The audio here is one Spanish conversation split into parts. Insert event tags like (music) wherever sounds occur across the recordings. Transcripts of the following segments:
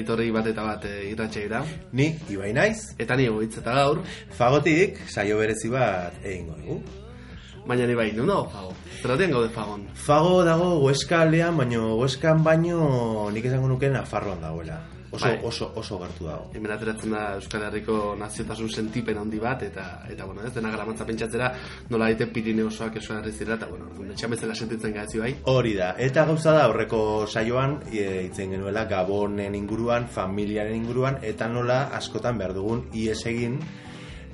ongi etorri bat eta bat e, irratxeira. Ni, Ibai naiz, Eta ni egitz eta gaur, fagotik saio berezi bat egingo dugu. baina ni bai, dago fago? Zerratian gaude fagon. Fago dago Huesca aldean, baino Huescan baino nik esango nuke Nafarroan dagoela. Oso, Bai. oso, oso gertu dago. Hemen ateratzen da Euskal Herriko naziotasun sentipen handi bat, eta, eta bueno, ez dena garamatza pentsatzera, nola daite Pirineosoak Euskal Herri zirela, eta bueno, etxan bezala sentitzen gazi bai. Hori da, eta gauza da aurreko saioan e, itzen genuela Gabonen inguruan, familiaren inguruan, eta nola askotan behar dugun ies egin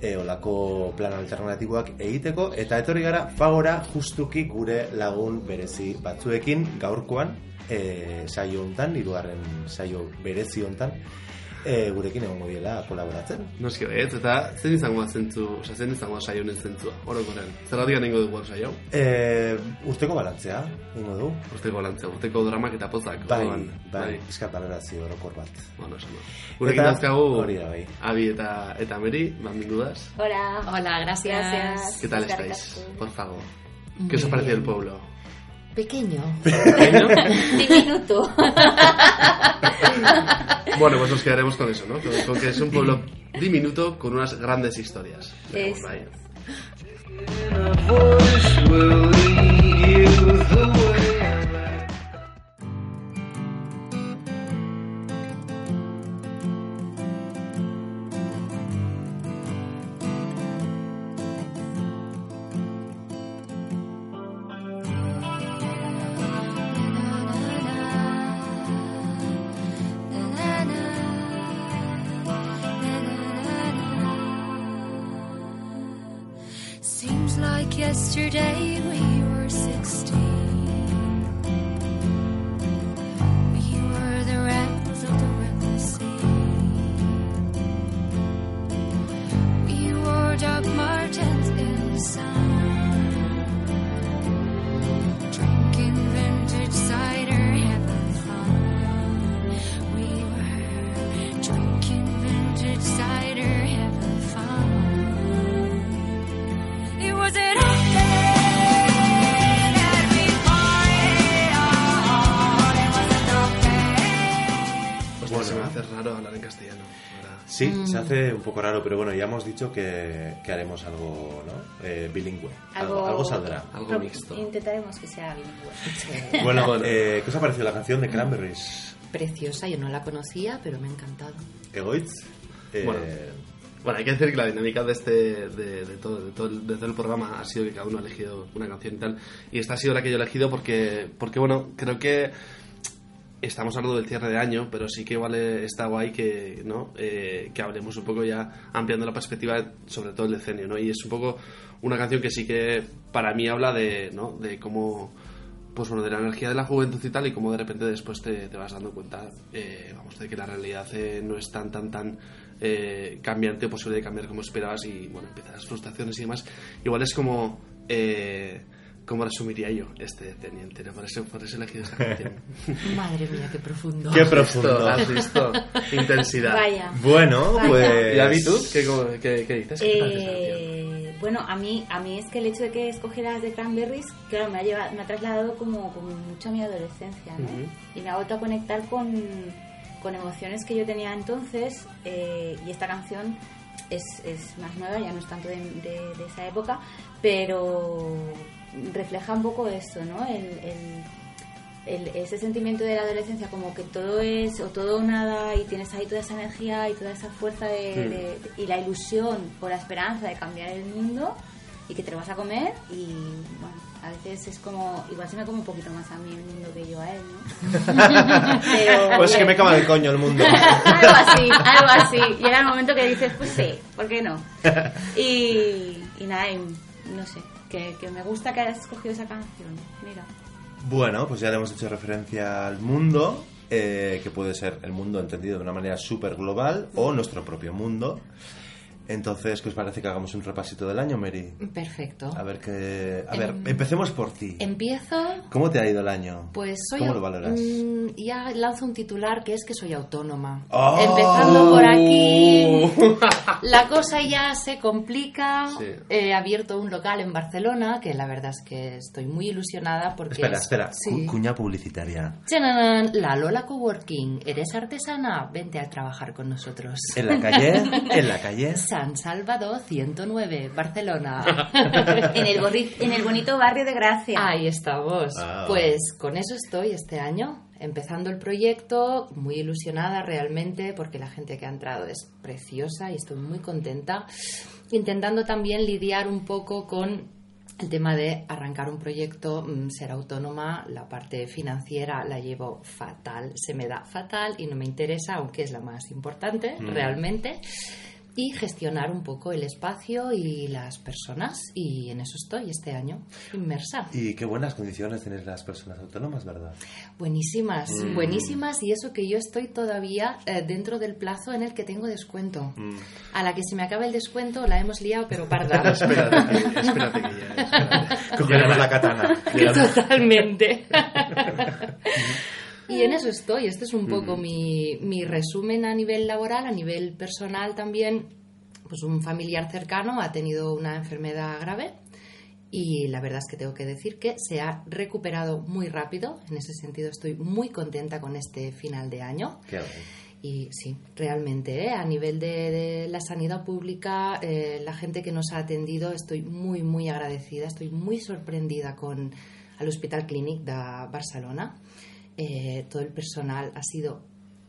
e, olako plan alternatiboak egiteko, eta etorri gara fagora justuki gure lagun berezi batzuekin gaurkoan, e, saio hontan, hirugarren saio berezi hontan, e, gurekin egongo diela kolaboratzen. Noski ez, eta zen izango zentzu, oza, zen izango saio honen zentzua, orokorren. Zerratik nengo dugu saio? E, urteko balantzea, ingo du? Urteko lantzea, urteko dramak eta pozak. Bai, orduan, bai, pizkat balorazio orokor bat. Bueno, esan. Gurekin Eta- dazkagu, hori da, bai. Abi eta, eta Meri, banbingudas. Hola. Hola, gracias. ¿Qué tal estáis? Por favor. ¿Qué os ha parecido el pueblo? Pequeño. ¿Pequeño? (laughs) Diminuto. (laughs) bueno, pues nos quedaremos con eso, ¿no? Con, con que es un pueblo diminuto con unas grandes historias. Es- raro, pero bueno, ya hemos dicho que, que haremos algo, ¿no? Eh, bilingüe. Algo, algo saldrá. Algo mixto. Intentaremos que sea bilingüe. Bueno, (laughs) Bueno. eh, ¿qué os ha parecido la canción de Cranberries? Preciosa, yo no la conocía, pero me ha encantado. Egoitz. Eh, Bueno. Bueno, hay que decir que la dinámica de este de, de todo, de, todo el, de todo el programa ha sido que cada uno ha elegido una canción y tal. Y esta ha sido la que yo he elegido porque, porque bueno, creo que estamos hablando del cierre de año, pero sí que eh, está guay que, ¿no? Eh, que hablemos un poco ya ampliando la perspectiva sobre todo el decenio, ¿no? Y es un poco una canción que sí que para mí habla de, ¿no? De cómo pues bueno, de la energía de la juventud y tal, y cómo de repente después te, te vas dando cuenta, eh, vamos, de que la realidad eh, no es tan, tan, tan eh, cambiante o posible de cambiar como esperabas, y bueno, empiezan las frustraciones y demás. Igual es como, eh, ¿cómo resumiría yo este teniente? ¿no? Por eso, por eso he elegido esta (laughs) canción. Madre mía, qué profundo. Qué profundo. ¿Has visto? Intensidad. Vaya. Bueno, Vaya. pues... ¿Y David, tú? ¿Qué, cómo- qué, qué dices? Eh, bueno, a mí, a mí es que el hecho de que escogieras de Cranberries, claro, me ha, llevado, me ha trasladado como, como mucho a mi adolescencia, ¿no? Y me ha vuelto a conectar con, con emociones que yo tenía entonces, eh, y esta canción es, es más nueva, ya no es tanto de, de- de esa época, pero refleja un poco eso, ¿no? El, el- el- ese sentimiento de la adolescencia como que todo es o todo o nada y tienes ahí toda esa energía y toda esa fuerza de, Mm. de- y la ilusión o la esperanza de cambiar el mundo y que te lo vas a comer y bueno, a veces es como, igual se me come un poquito más a mí el mundo que yo a él, ¿no? (laughs) Pero, Pues que me cama el coño el mundo. (laughs) algo así, algo así. Llega el momento que dices, pues sí, ¿por qué no? (laughs) Y, y nada, y no sé, que, que me gusta que hayas escogido esa canción. Mira. Bueno, pues ya le hemos hecho referencia al mundo, eh, que puede ser el mundo entendido de una manera súper global o nuestro propio mundo. Entonces, ¿qué os parece que hagamos un repasito del año, Mary? Perfecto. A ver que... A ver, Em, empecemos por ti. Empiezo ¿Cómo te ha ido el año? Pues soy ¿Cómo lo valoras? Mm, ya lanzo un titular que es que soy autónoma. ¡Oh! Empezando por aquí, (laughs) la cosa ya se complica. Sí. He abierto un local en Barcelona, que la verdad es que estoy muy ilusionada porque... Espera, es- espera. Sí. Cu- cuña publicitaria. La Lola Coworking. ¿Eres artesana? Vente a trabajar con nosotros. En la calle, (laughs) en la calle. San Salvador 109, Barcelona. (laughs) En el, en el bonito barrio de Gracia. Ahí estamos. Ah. Pues con eso estoy este año, empezando el proyecto, muy ilusionada realmente porque la gente que ha entrado es preciosa y estoy muy contenta. Intentando también lidiar un poco con el tema de arrancar un proyecto, mm, ser autónoma, la parte financiera la llevo fatal, se me da fatal y no me interesa, aunque es la más importante realmente. Y gestionar un poco el espacio y las personas. Y en eso estoy este año, inmersa. Y qué buenas condiciones tienes las personas autónomas, ¿verdad? Buenísimas, buenísimas. Y eso que yo estoy todavía eh, dentro del plazo en el que tengo descuento. A la que se me acabe el descuento la hemos liado, pero parda. (laughs) Espérate, que, espérate que ya. espérate. Cogeremos la katana. (laughs) Totalmente. (laughs) y en eso estoy. Este es un poco mi, mi resumen a nivel laboral, a nivel personal también. Pues un familiar cercano ha tenido una enfermedad grave y la verdad es que tengo que decir que se ha recuperado muy rápido. En ese sentido estoy muy contenta con este final de año. Qué. Y sí, realmente, ¿eh? a nivel de, de la sanidad pública, eh, la gente que nos ha atendido, estoy muy, muy agradecida, estoy muy sorprendida con el Hospital Clínic de Barcelona. Eh, todo el personal ha sido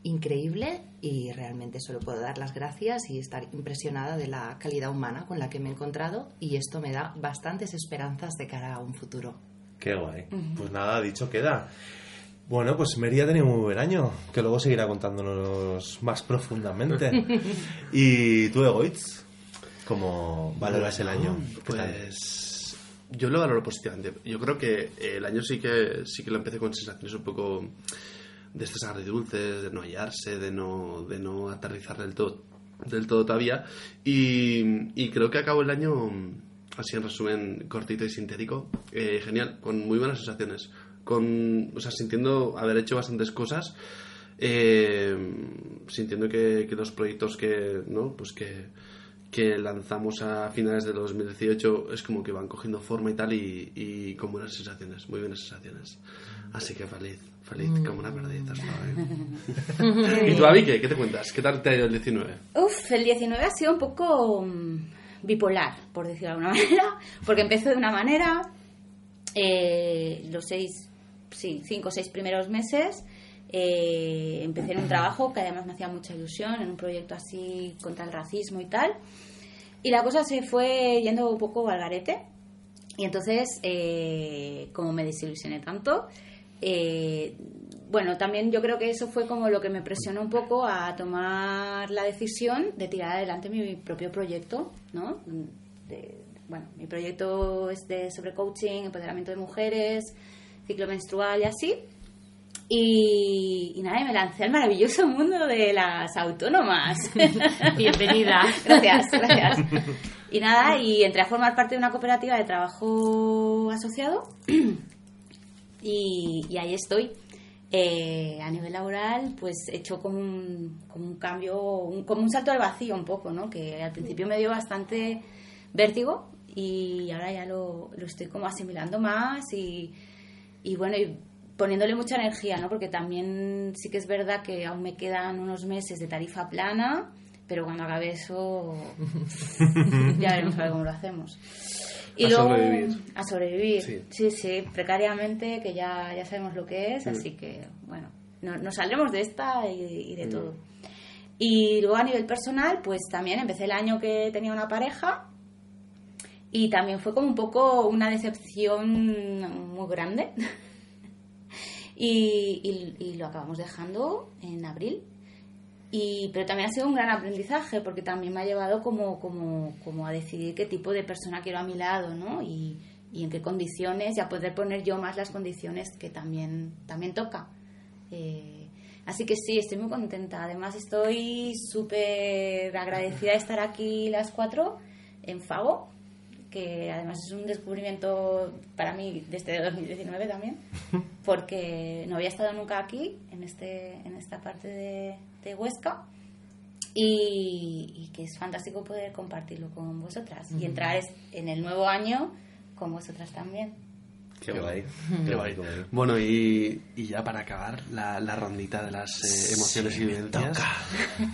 increíble y realmente solo puedo dar las gracias y estar impresionada de la calidad humana con la que me he encontrado y esto me da bastantes esperanzas de cara a un futuro. Qué guay. Pues nada, dicho queda. Bueno, pues Mary ha tenido un muy buen año, que luego seguirá contándonos más profundamente. (laughs) y tú, Egoitz, ¿cómo valoras el año? ¿Qué tal? Pues yo lo valoro positivamente. Yo creo que el año sí que sí que lo empecé con sensaciones un poco de estos agridulces, de no hallarse, de no, de no aterrizar del todo, del todo todavía. Y, y creo que acabo el año, así en resumen, cortito y sintético, eh, genial, con muy buenas sensaciones. Con, o sea, sintiendo haber hecho bastantes cosas, eh, sintiendo que, que los proyectos que, ¿no? Pues que, que lanzamos a finales de 2018 es como que van cogiendo forma y tal y, y con buenas sensaciones, muy buenas sensaciones. Así que feliz, feliz como una perdida. (laughs) ¿Y tú, Avi, qué? ¿Qué te cuentas? ¿Qué tal te ha ido el 19? Uf, el 19 ha sido un poco mm, bipolar, por decirlo de alguna (laughs) manera, porque empezó de una manera, eh, los seis, sí, cinco o seis primeros meses, eh, empecé en un trabajo que además me hacía mucha ilusión, en un proyecto así contra el racismo y tal, y la cosa se fue yendo un poco al garete, y entonces, eh, como me desilusioné tanto, eh, bueno, también yo creo que eso fue como lo que me presionó un poco a tomar la decisión de tirar adelante mi propio proyecto, ¿no? Bueno, mi proyecto es de sobre coaching, empoderamiento de mujeres, ciclo menstrual y así. Y, y nada, y me lancé al maravilloso mundo de las autónomas. (laughs) Bienvenida. Gracias, gracias. Y nada, y entré a formar parte de una cooperativa de trabajo asociado y, y ahí estoy. Eh, a nivel laboral, pues he hecho como un, como un cambio, un- como un salto al vacío un poco, ¿no? Que al principio me dio bastante vértigo y ahora ya lo, lo estoy como asimilando más y, y bueno, y poniéndole mucha energía, ¿no? Porque también sí que es verdad que aún me quedan unos meses de tarifa plana, pero cuando acabe eso (laughs) ya veremos a ver cómo lo hacemos. Y A luego, sobrevivir. A sobrevivir. Sí. Sí, sí, precariamente, que ya, ya sabemos lo que es, así que, bueno, no- nos saldremos de esta y, y de todo. Y luego a nivel personal, pues también empecé el año que tenía una pareja Y también fue como un poco una decepción muy grande. (laughs) y, y- y lo acabamos dejando en abril. Y, pero también ha sido un gran aprendizaje porque también me ha llevado como, como, como a decidir qué tipo de persona quiero a mi lado, ¿no? Y, y en qué condiciones y a poder poner yo más las condiciones que también, también toca. Eh, así que sí, estoy muy contenta. Además estoy súper agradecida de estar aquí las cuatro en Fago, que además es un descubrimiento para mí desde 2019 también, porque no había estado nunca aquí, en, este, en esta parte de, de Huesca, y, y que es fantástico poder compartirlo con vosotras. Y entrar en el nuevo año con vosotras también. Qué, Qué guay. Qué guay. Guay. Bueno, y, y ya para acabar, la, la rondita de las eh, emociones y vivencias.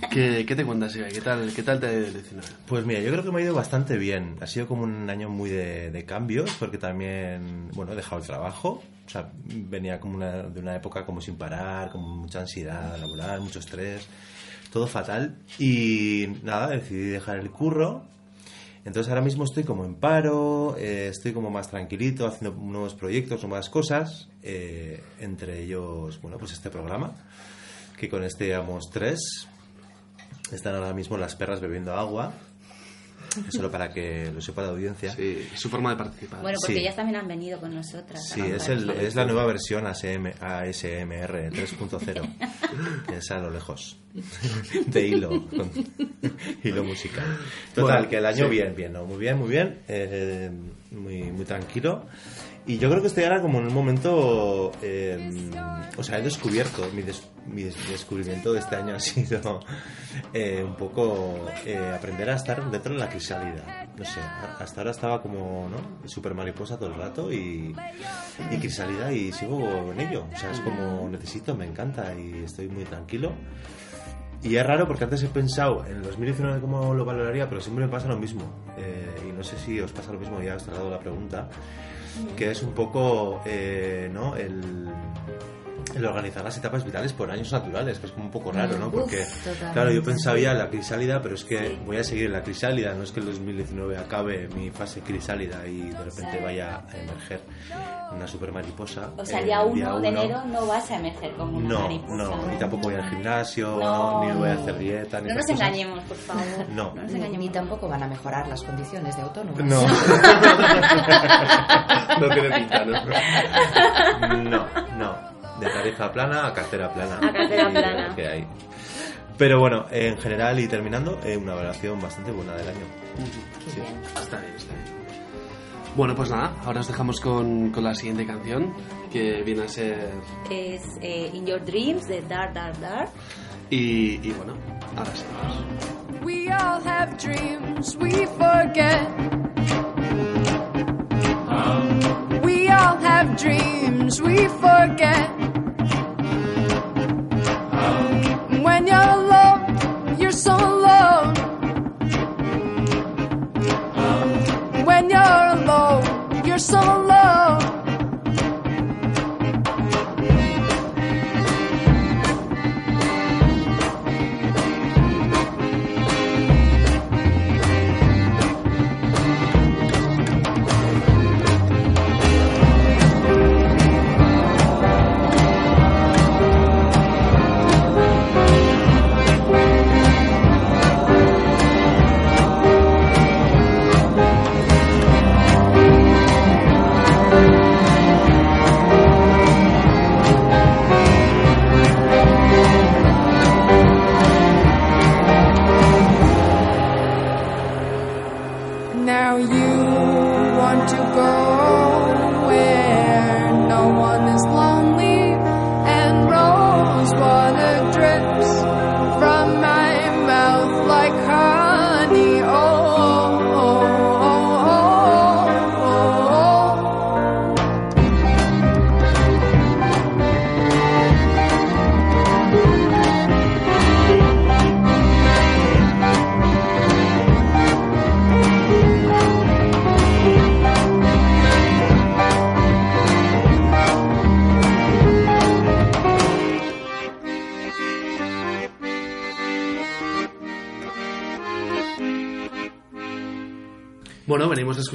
¿Qué, ¿Qué te cuentas, Ibai? ¿Qué tal, ¿Qué tal te 19? Pues mira, yo creo que me ha ido bastante bien. Ha sido como un año muy de, de cambios, porque también, bueno, he dejado el trabajo. O sea, venía como una, de una época como sin parar, con mucha ansiedad laboral, mucho estrés, todo fatal. Y nada, decidí dejar el curro. Entonces ahora mismo estoy como en paro, eh, estoy como más tranquilito, haciendo nuevos proyectos, nuevas cosas, eh, entre ellos, bueno, pues este programa, que con este llevamos tres, están ahora mismo las perras bebiendo agua. Solo para que lo sepa la audiencia. Sí, su forma de participar. Bueno, porque Sí. ellas también han venido con nosotras. Sí, es, el, es la nueva versión ASM, ASMR 3.0. que es a lo lejos. De hilo. hilo musical. Total, Bueno, que el año sí. bien, bien, ¿no? Muy bien, muy bien. eh, muy, muy tranquilo. Y yo creo que estoy ahora como en un momento... eh, o sea, he descubierto, mi, des- mi des- descubrimiento de este año ha (laughs) sido eh, un poco eh, aprender a estar dentro de la crisálida. No sé, hasta ahora estaba como, ¿no? Súper mariposa todo el rato y, y y sigo en ello. O sea, es como necesito, me encanta y estoy muy tranquilo. Y es raro porque antes he pensado en el 2019 cómo lo valoraría, pero siempre me pasa lo mismo. Y no sé si os pasa lo mismo, ya os he trasladado la pregunta, que es un poco, eh, ¿no? El, el organizar las etapas vitales por años naturales, que es como un poco raro, ¿no? Porque, claro, yo pensaba ya en la crisálida, pero es que voy a seguir en la crisálida, no es que el 2019 acabe mi fase crisálida y de repente vaya a emerger una super mariposa. O sea, el día 1 de enero no vas a emerger como una No, mariposa. no, ni tampoco voy al gimnasio, No. no, ni voy a hacer dieta, ni No nos cosas. engañemos, por favor. (laughs) No. nos Ni, engañemos. ni tampoco van a mejorar las condiciones de autónomos. No, (laughs) (laughs) No tiene pinta, ¿no? no, no. De tarifa plana a cartera plana. A cartera Y plana. que hay. Pero bueno, en general y terminando, eh, una valoración bastante buena del año. Bien. Está bien, está bien. Bueno, pues nada, ahora os dejamos con, con la siguiente canción, que viene a ser... Es eh, In Your Dreams de Dark, Dark, Dark. Y, y bueno, ahora sí. We all have dreams we forget. We all have dreams we forget.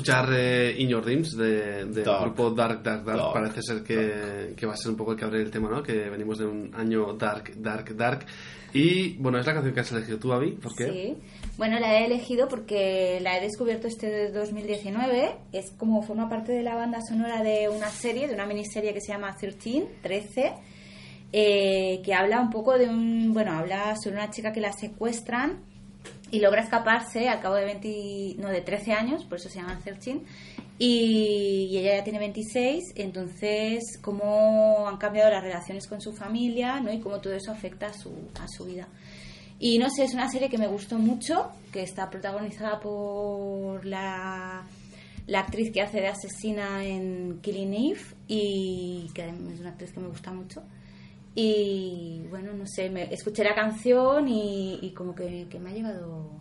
Escuchar eh, In Your Dreams de- del Dark. grupo Dark Dark Dark. Dark. Parece ser que, que va a ser un poco el que abre el tema, ¿no? Que venimos de un año Dark Dark Dark. Y bueno, es la canción que has elegido tú, Avi. ¿Por qué? Sí. Bueno, la he elegido porque la he descubierto este de 2019. Es como forma parte de la banda sonora de una serie, de una miniserie que se llama 13, 13, eh, que habla un poco de un. Bueno, habla sobre una chica que la secuestran y logra escaparse al cabo de 20, no, de 13 años, por eso se llama 13. Y, ella ya tiene 26, entonces cómo han cambiado las relaciones con su familia, ¿no? Y cómo todo eso afecta a su, a su vida. Y no sé, es una serie que me gustó mucho, que está protagonizada por la, la actriz que hace de asesina en Killing Eve y que es una actriz que me gusta mucho. Y bueno, no sé, me, escuché la canción y, y como que, que me ha llegado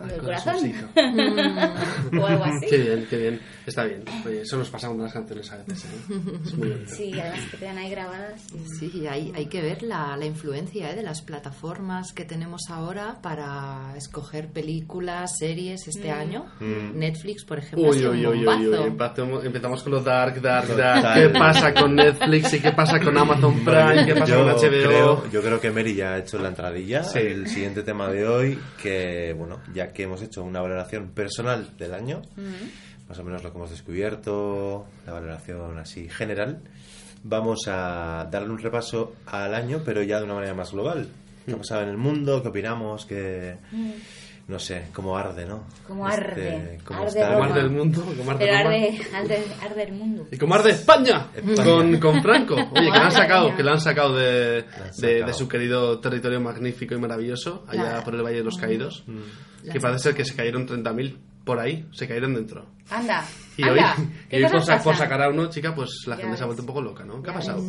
al corazón. (laughs) o algo así. Qué bien, qué bien. Está bien. Oye, eso nos pasa con las canciones a veces. ¿eh? Es muy bonito. Sí, además que quedan ahí grabadas. Sí, hay, hay que ver la, la influencia ¿eh? de las plataformas que tenemos ahora para escoger películas, series este año. Netflix, por ejemplo, Uy, uy, uy, uy. Empezamos, empezamos con lo dark, dark, dark. ¿Qué pasa con Netflix y qué pasa con Amazon (laughs) Prime? ¿Qué pasa yo con HBO? Creo, yo creo que Mary ya ha hecho la entradilla. Sí. El siguiente tema de hoy, que bueno, ya que hemos hecho una valoración personal del año, más o menos lo que hemos descubierto, la valoración así general, vamos a darle un repaso al año, pero ya de una manera más global. ¿Qué ha pasado en el mundo? ¿Qué opinamos? ¿Qué, no sé, cómo arde, ¿no? Cómo Este, arde, cómo arde está el ¿Cómo Roma. arde el mundo? ¿Cómo arde Pero arde, arde, arde el mundo. ¿Y cómo arde España? España. Con, con Franco. Oye, que lo han sacado, que lo han sacado de, han de, su querido territorio magnífico y maravilloso, allá La- por el Valle de los Caídos. Mm. Que parece ser que se cayeron 30.000 por ahí, se cayeron dentro. Anda, Y hoy, (laughs) y ¿Qué hoy por, sacar a uno, chica, pues la Ya gente se ha vuelto un poco loca, ¿no? ¿Qué ha pasado?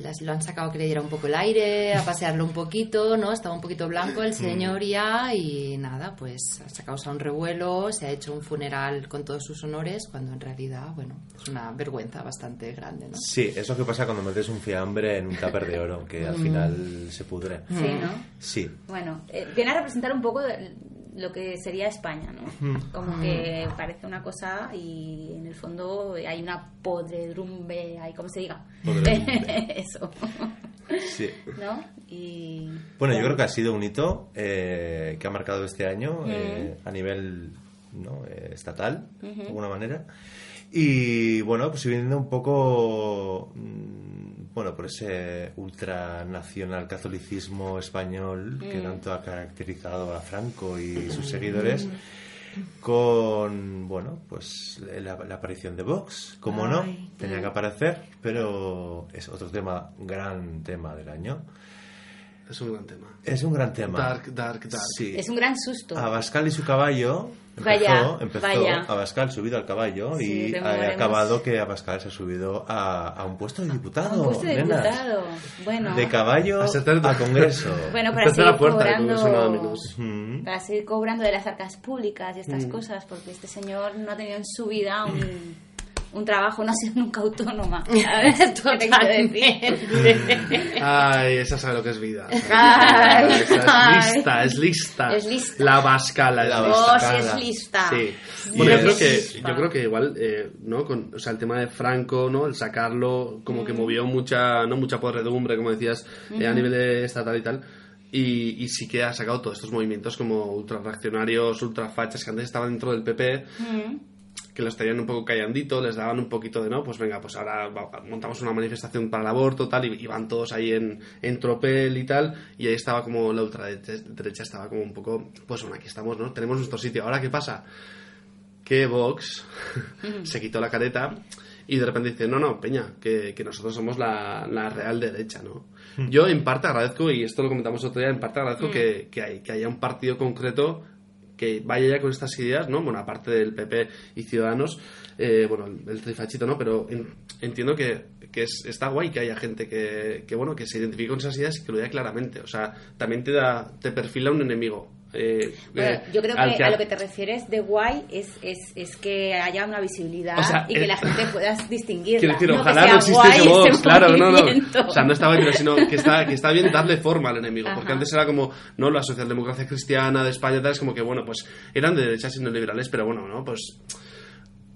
Las- lo han sacado que le diera un poco el aire, a pasearlo un poquito, ¿no? Estaba un poquito blanco el señor ya y nada, pues se ha causado un revuelo, se ha hecho un funeral con todos sus honores, cuando en realidad, bueno, es una vergüenza bastante grande, ¿no? Sí, es lo que pasa cuando metes un fiambre en un tupper de oro, que al final se pudre. Sí, ¿no? Sí, Bueno, eh, viene a representar un poco de lo que sería España, ¿no? Como que parece una cosa y en el fondo hay una podredumbre, hay como se diga. (laughs) Eso, sí. ¿no? Y Bueno, yo creo que ha sido un hito eh, que ha marcado este año eh, a nivel ¿no? eh, estatal, de alguna manera. Y bueno, pues viendo un poco, mm, bueno, por ese ultranacional catolicismo español que tanto ha caracterizado a Franco y sus seguidores, con, bueno, pues la, la aparición de Vox, como no, tenía que aparecer, pero es otro tema, gran tema del año. Es un gran tema. Es un gran tema. Dark, dark, dark. Sí. es un gran susto. Abascal y su caballo. Empezó, Vaya, empezó vaya. Abascal subido al caballo Sí, y ha acabado que Abascal se ha subido a, a un puesto de diputado. Un puesto de nenas. diputado. Bueno, De caballo A a Congreso. (laughs) bueno para seguir puerta, de Congreso, nada cobrando... menos. Mm. Para seguir cobrando de las arcas públicas y Mm. estas cosas, porque este señor no ha tenido en su vida un, (clears throat) un trabajo, no ha sido nunca autónoma. (laughs) ¿Sabes? ¿Qué te quiero decir? Ay, esa sabe lo que es vida. (laughs) Ay, esa es lista, es lista. Es lista. La vascala, La la Oh, Vascala. sí es lista. Sí. Bueno, yo creo que, yo creo que igual, eh, ¿no? Con, o sea, el tema de Franco, ¿no? El sacarlo, como que movió mucha, ¿no? Mucha podredumbre, como decías, eh, a nivel estatal y tal. Y, y sí que ha sacado todos estos movimientos como ultrarreaccionarios, ultrafachas, que antes estaban dentro del PP, que los tenían un poco callandito, les daban un poquito de, no, pues venga, pues ahora montamos una manifestación para el aborto, tal, y, y van todos ahí en, en tropel y tal, y ahí estaba como la ultraderecha, estaba como un poco, pues bueno, aquí estamos, ¿no? Tenemos nuestro sitio. Ahora, ¿qué pasa? Que Vox (laughs) se quitó la careta y de repente dice, no, no, Peña, que, que nosotros somos la, la real derecha, ¿no? Yo en parte agradezco, y esto lo comentamos otro día, en parte agradezco que, que, hay- que haya un partido concreto que vaya ya con estas ideas, ¿no? Bueno, aparte del PP y Ciudadanos, eh, bueno, el, trifachito, ¿no? Pero en- entiendo que, que es- está guay que haya gente que, que, bueno, que se identifique con esas ideas y que lo diga claramente. O sea, también te da, te perfila un enemigo. Eh, Bueno, eh, yo creo que a lo que te refieres de guay es, es, es que haya una visibilidad O sea, y que eh, la gente pueda distinguirla. Quiero decir, no ojalá no existiese ese claro, no, no. O sea, no estaba bien, sino que está, que está bien darle forma al enemigo. Porque antes era como, ¿no? La socialdemocracia cristiana de España, tal, es como que, bueno, pues eran de derechas y neoliberales, pero bueno, ¿no? Pues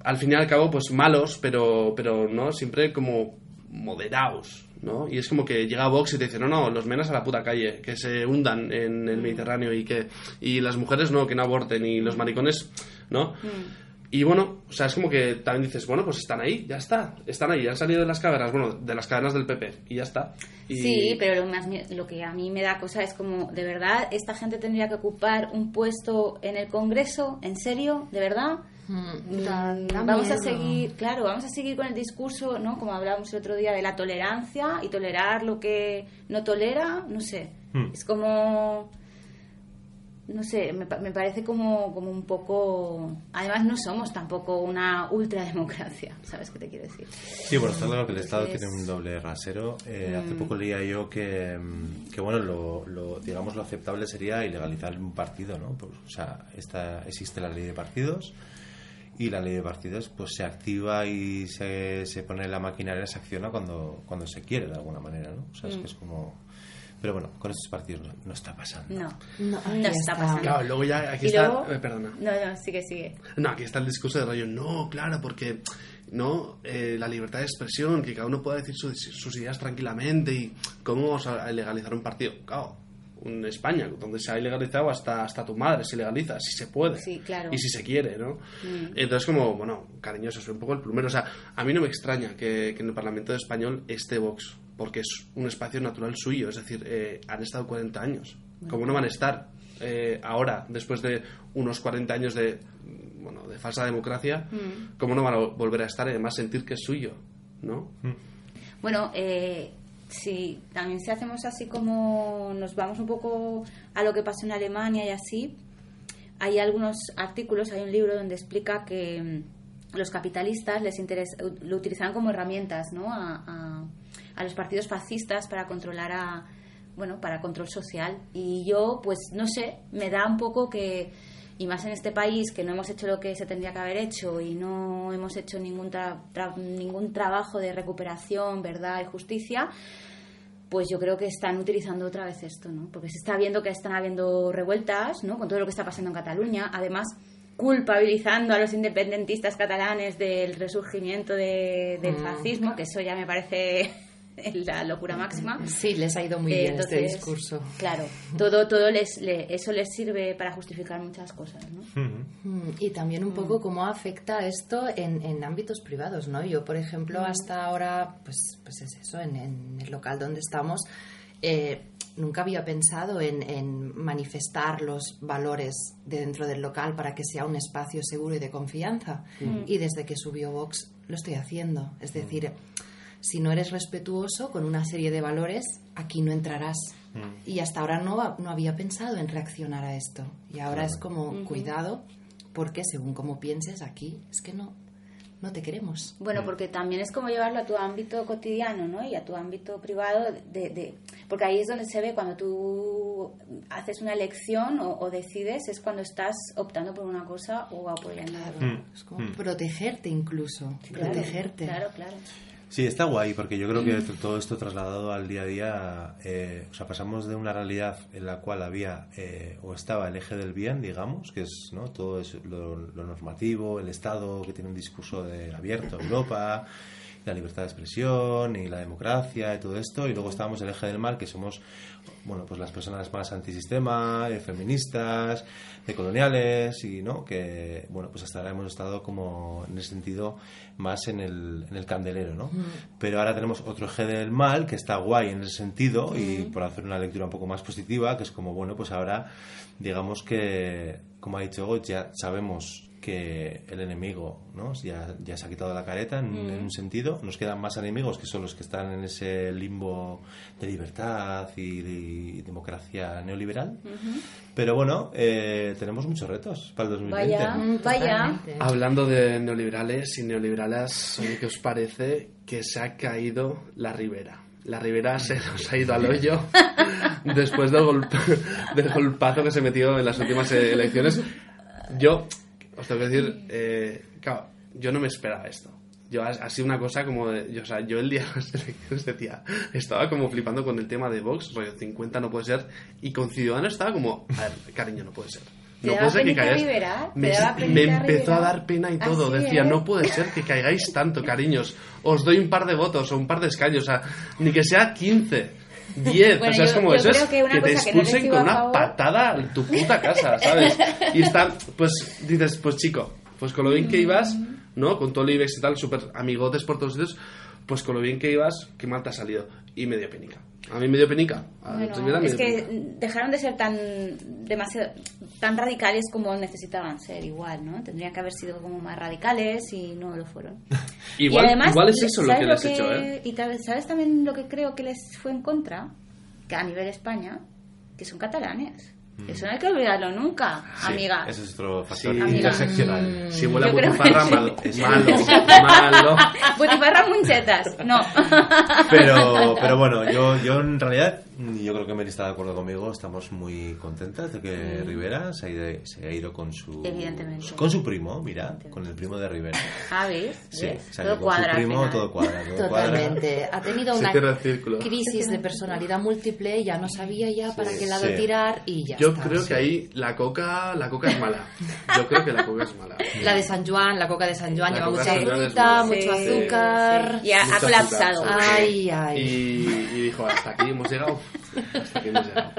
al fin y al cabo, pues malos, pero, pero ¿no? Siempre como moderados, ¿no? Y es como que llega Vox y te dice, no, no, los menas a la puta calle, que se hundan en el Mediterráneo y que y las mujeres no, que no aborten y los maricones, ¿no? Mm. Y bueno, o sea, es como que también dices, bueno, pues están ahí, ya está, están ahí, han salido de las cavernas, bueno, de las cavernas del PP, y ya está. Y- Sí, pero lo, más, lo que a mí me da cosa es como, ¿de verdad esta gente tendría que ocupar un puesto en el Congreso? ¿En serio? ¿De verdad? Mm, Mm, vamos a seguir, claro, vamos a seguir con el discurso, ¿no? Como hablábamos el otro día de la tolerancia y tolerar lo que no tolera, no sé. Hmm. Es como no sé, me, pa- me parece como, como un poco... Además no somos tampoco una ultrademocracia, ¿sabes qué te quiero decir? Sí, bueno, está claro que el Estado Entonces- tiene un doble rasero. Eh, Mm. Hace poco leía yo que, mm, que bueno, lo, lo- digamos, lo aceptable sería ilegalizar un partido, ¿no? Pues, o sea, esta, existe la ley de partidos y la ley de partidos pues se activa y se, se pone en la maquinaria, se acciona cuando, cuando se quiere de alguna manera, ¿no? O sea, es que es como... Pero bueno, con estos partidos no, no está pasando. Mm. No, No, no, está está. pasando. Claro, luego ya aquí Y está... luego- eh, perdona. No, no, sigue, sigue. No, aquí está el discurso de rollo, no, claro, porque no Eh, la libertad de expresión, que cada uno pueda decir sus, sus ideas tranquilamente y cómo vamos a legalizar un partido. Claro, en España, donde se ha ilegalizado hasta, hasta tu madre se legaliza, si se puede. Sí, claro. Y si se quiere, ¿no? Mm. Entonces, como, bueno, cariñoso, soy un poco el plumero. O sea, a mí no me extraña que, que en el Parlamento español esté Vox, porque es un espacio natural suyo. Es decir, eh, han estado 40 años. ¿Cómo no van a estar eh, ahora, después de unos 40 años de, bueno, de falsa democracia? Mm. ¿Cómo no van a volver a estar y además sentir que es suyo? ¿No? Bueno, eh, si también si hacemos así como nos vamos un poco a lo que pasó en Alemania y así, hay algunos artículos, hay un libro donde explica que mm, los capitalistas les interesa, lo utilizaban como herramientas, ¿no? A, a- a los partidos fascistas para controlar a, bueno, para control social. Y yo, pues, no sé, me da un poco que, y más en este país, que no hemos hecho lo que se tendría que haber hecho y no hemos hecho ningún, tra- tra- ningún trabajo de recuperación, verdad y justicia, pues yo creo que están utilizando otra vez esto, ¿no? Porque se está viendo que están habiendo revueltas, ¿no? Con todo lo que está pasando en Cataluña. Además, culpabilizando a los independentistas catalanes del resurgimiento de- del Mm. fascismo, que eso ya me parece (laughs) la locura máxima. Sí, les ha ido muy Eh, bien este entonces, discurso. Claro, todo, todo les, le- eso les sirve para justificar muchas cosas, ¿no? Mm, Y también un poco cómo afecta esto en, en ámbitos privados, ¿no? Yo, por ejemplo, hasta ahora, pues, pues es eso, en, en el local donde estamos, eh, nunca había pensado en, en manifestar los valores de dentro del local para que sea un espacio seguro y de confianza. Y desde que subió Vox lo estoy haciendo. Es decir, si no eres respetuoso con una serie de valores, aquí no entrarás. Y hasta ahora no, no había pensado en reaccionar a esto. Y ahora es como, cuidado, porque según como pienses aquí, es que no, no te queremos. Bueno, porque también es como llevarlo a tu ámbito cotidiano, ¿no? Y a tu ámbito privado, de, de- porque ahí es donde se ve cuando tú haces una elección o, o decides, es cuando estás optando por una cosa o apoyando a otra. Es como protegerte incluso, protegerte. Claro, claro. Sí, está guay, porque yo creo que todo esto trasladado al día a día, eh, o sea, pasamos de una realidad en la cual había eh, o estaba el eje del bien, digamos, que es ¿no? todo es lo, lo normativo, el Estado que tiene un discurso de abierto a Europa, la libertad de expresión y la democracia y todo esto, y luego estábamos el eje del mal, que somos bueno, pues las personas más antisistema, eh, feministas, de coloniales y no que bueno, pues hasta ahora hemos estado como en ese sentido más en el, en el candelero, ¿no? Pero ahora tenemos otro eje del mal que está guay en ese sentido y por hacer una lectura un poco más positiva, que es como bueno, pues ahora digamos que como ha dicho ya sabemos que el enemigo ¿no? ya, ya se ha quitado la careta en, en un sentido. Nos quedan más enemigos que son los que están en ese limbo de libertad y de democracia neoliberal. Pero bueno, eh, tenemos muchos retos para el 2020. Vaya, Mm, vaya. Hablando de neoliberales y neoliberales, oye, ¿qué os parece que se ha caído la ribera? la Ribera se nos ha ido al hoyo después del, golpe, (laughs) del golpazo que se metió en las últimas elecciones. Yo, os tengo que decir, eh, claro, yo no me esperaba esto. Yo ha, sido una cosa como de, yo, o sea, yo el día de las elecciones decía, estaba como flipando con el tema de Vox, rollo 50 no puede ser, y con Ciudadanos estaba como, a ver, cariño, no puede ser. ¿Te No puede ser que caigáis. Me, empezó a dar pena y ¿Ah, todo. sí, Decía, eh? no puede ser que caigáis tanto, cariños. Os doy un par de votos o un par de escaños, o sea, ni que sea 15, 10. Bueno, o sea, es como eso, es que te cosa que no expulsen con una favor- patada a tu puta casa, ¿sabes? Y está, pues dices, pues chico, pues con lo bien que ibas, ¿no? Con todo el IBEX y tal, súper amigotes por todos sitios, pues con lo bien que ibas, qué mal te ha salido. Y me dio penica. A mí me dio penica. Bueno, es que penica. dejaron de ser tan demasiado tan radicales como necesitaban ser igual, ¿no? Tendrían que haber sido como más radicales y no lo fueron. (laughs) Igual, y además, igual es eso lo ¿sabes que les he hecho, ¿eh? Y tal- ¿sabes también lo que creo que les fue en contra? Que a nivel España, que son catalanes. Eso no hay que olvidarlo nunca, Sí, amiga. Ese es otro factor Sí. interseccional. Si huele a butifarra, sí. (laughs) malo, (laughs) malo, malo. Butifarra munchetas, no. Pero, pero bueno, yo, yo en realidad, yo creo que Mary está de acuerdo conmigo. Estamos muy contentas de que Rivera se ha ido, se ha ido con su Evidentemente. con su primo, mira, con el primo de Rivera. Ah, ¿ves? Sí, ¿Ves? Todo cuadra su al primo, final. todo cuadra, todo cuadra. Totalmente. Ha tenido una crisis de personalidad múltiple, ya no sabía ya para qué lado Sí. tirar y ya Yo está. creo que ahí la coca, la coca es mala. Yo creo que la coca es mala. La de San Juan, la coca de San Juan La lleva mucha fruta, mucho Sí, azúcar. sí. Y ha, colapsado. Ay, ay. Y, y dijo, hasta aquí hemos llegado. Hasta aquí hemos llegado.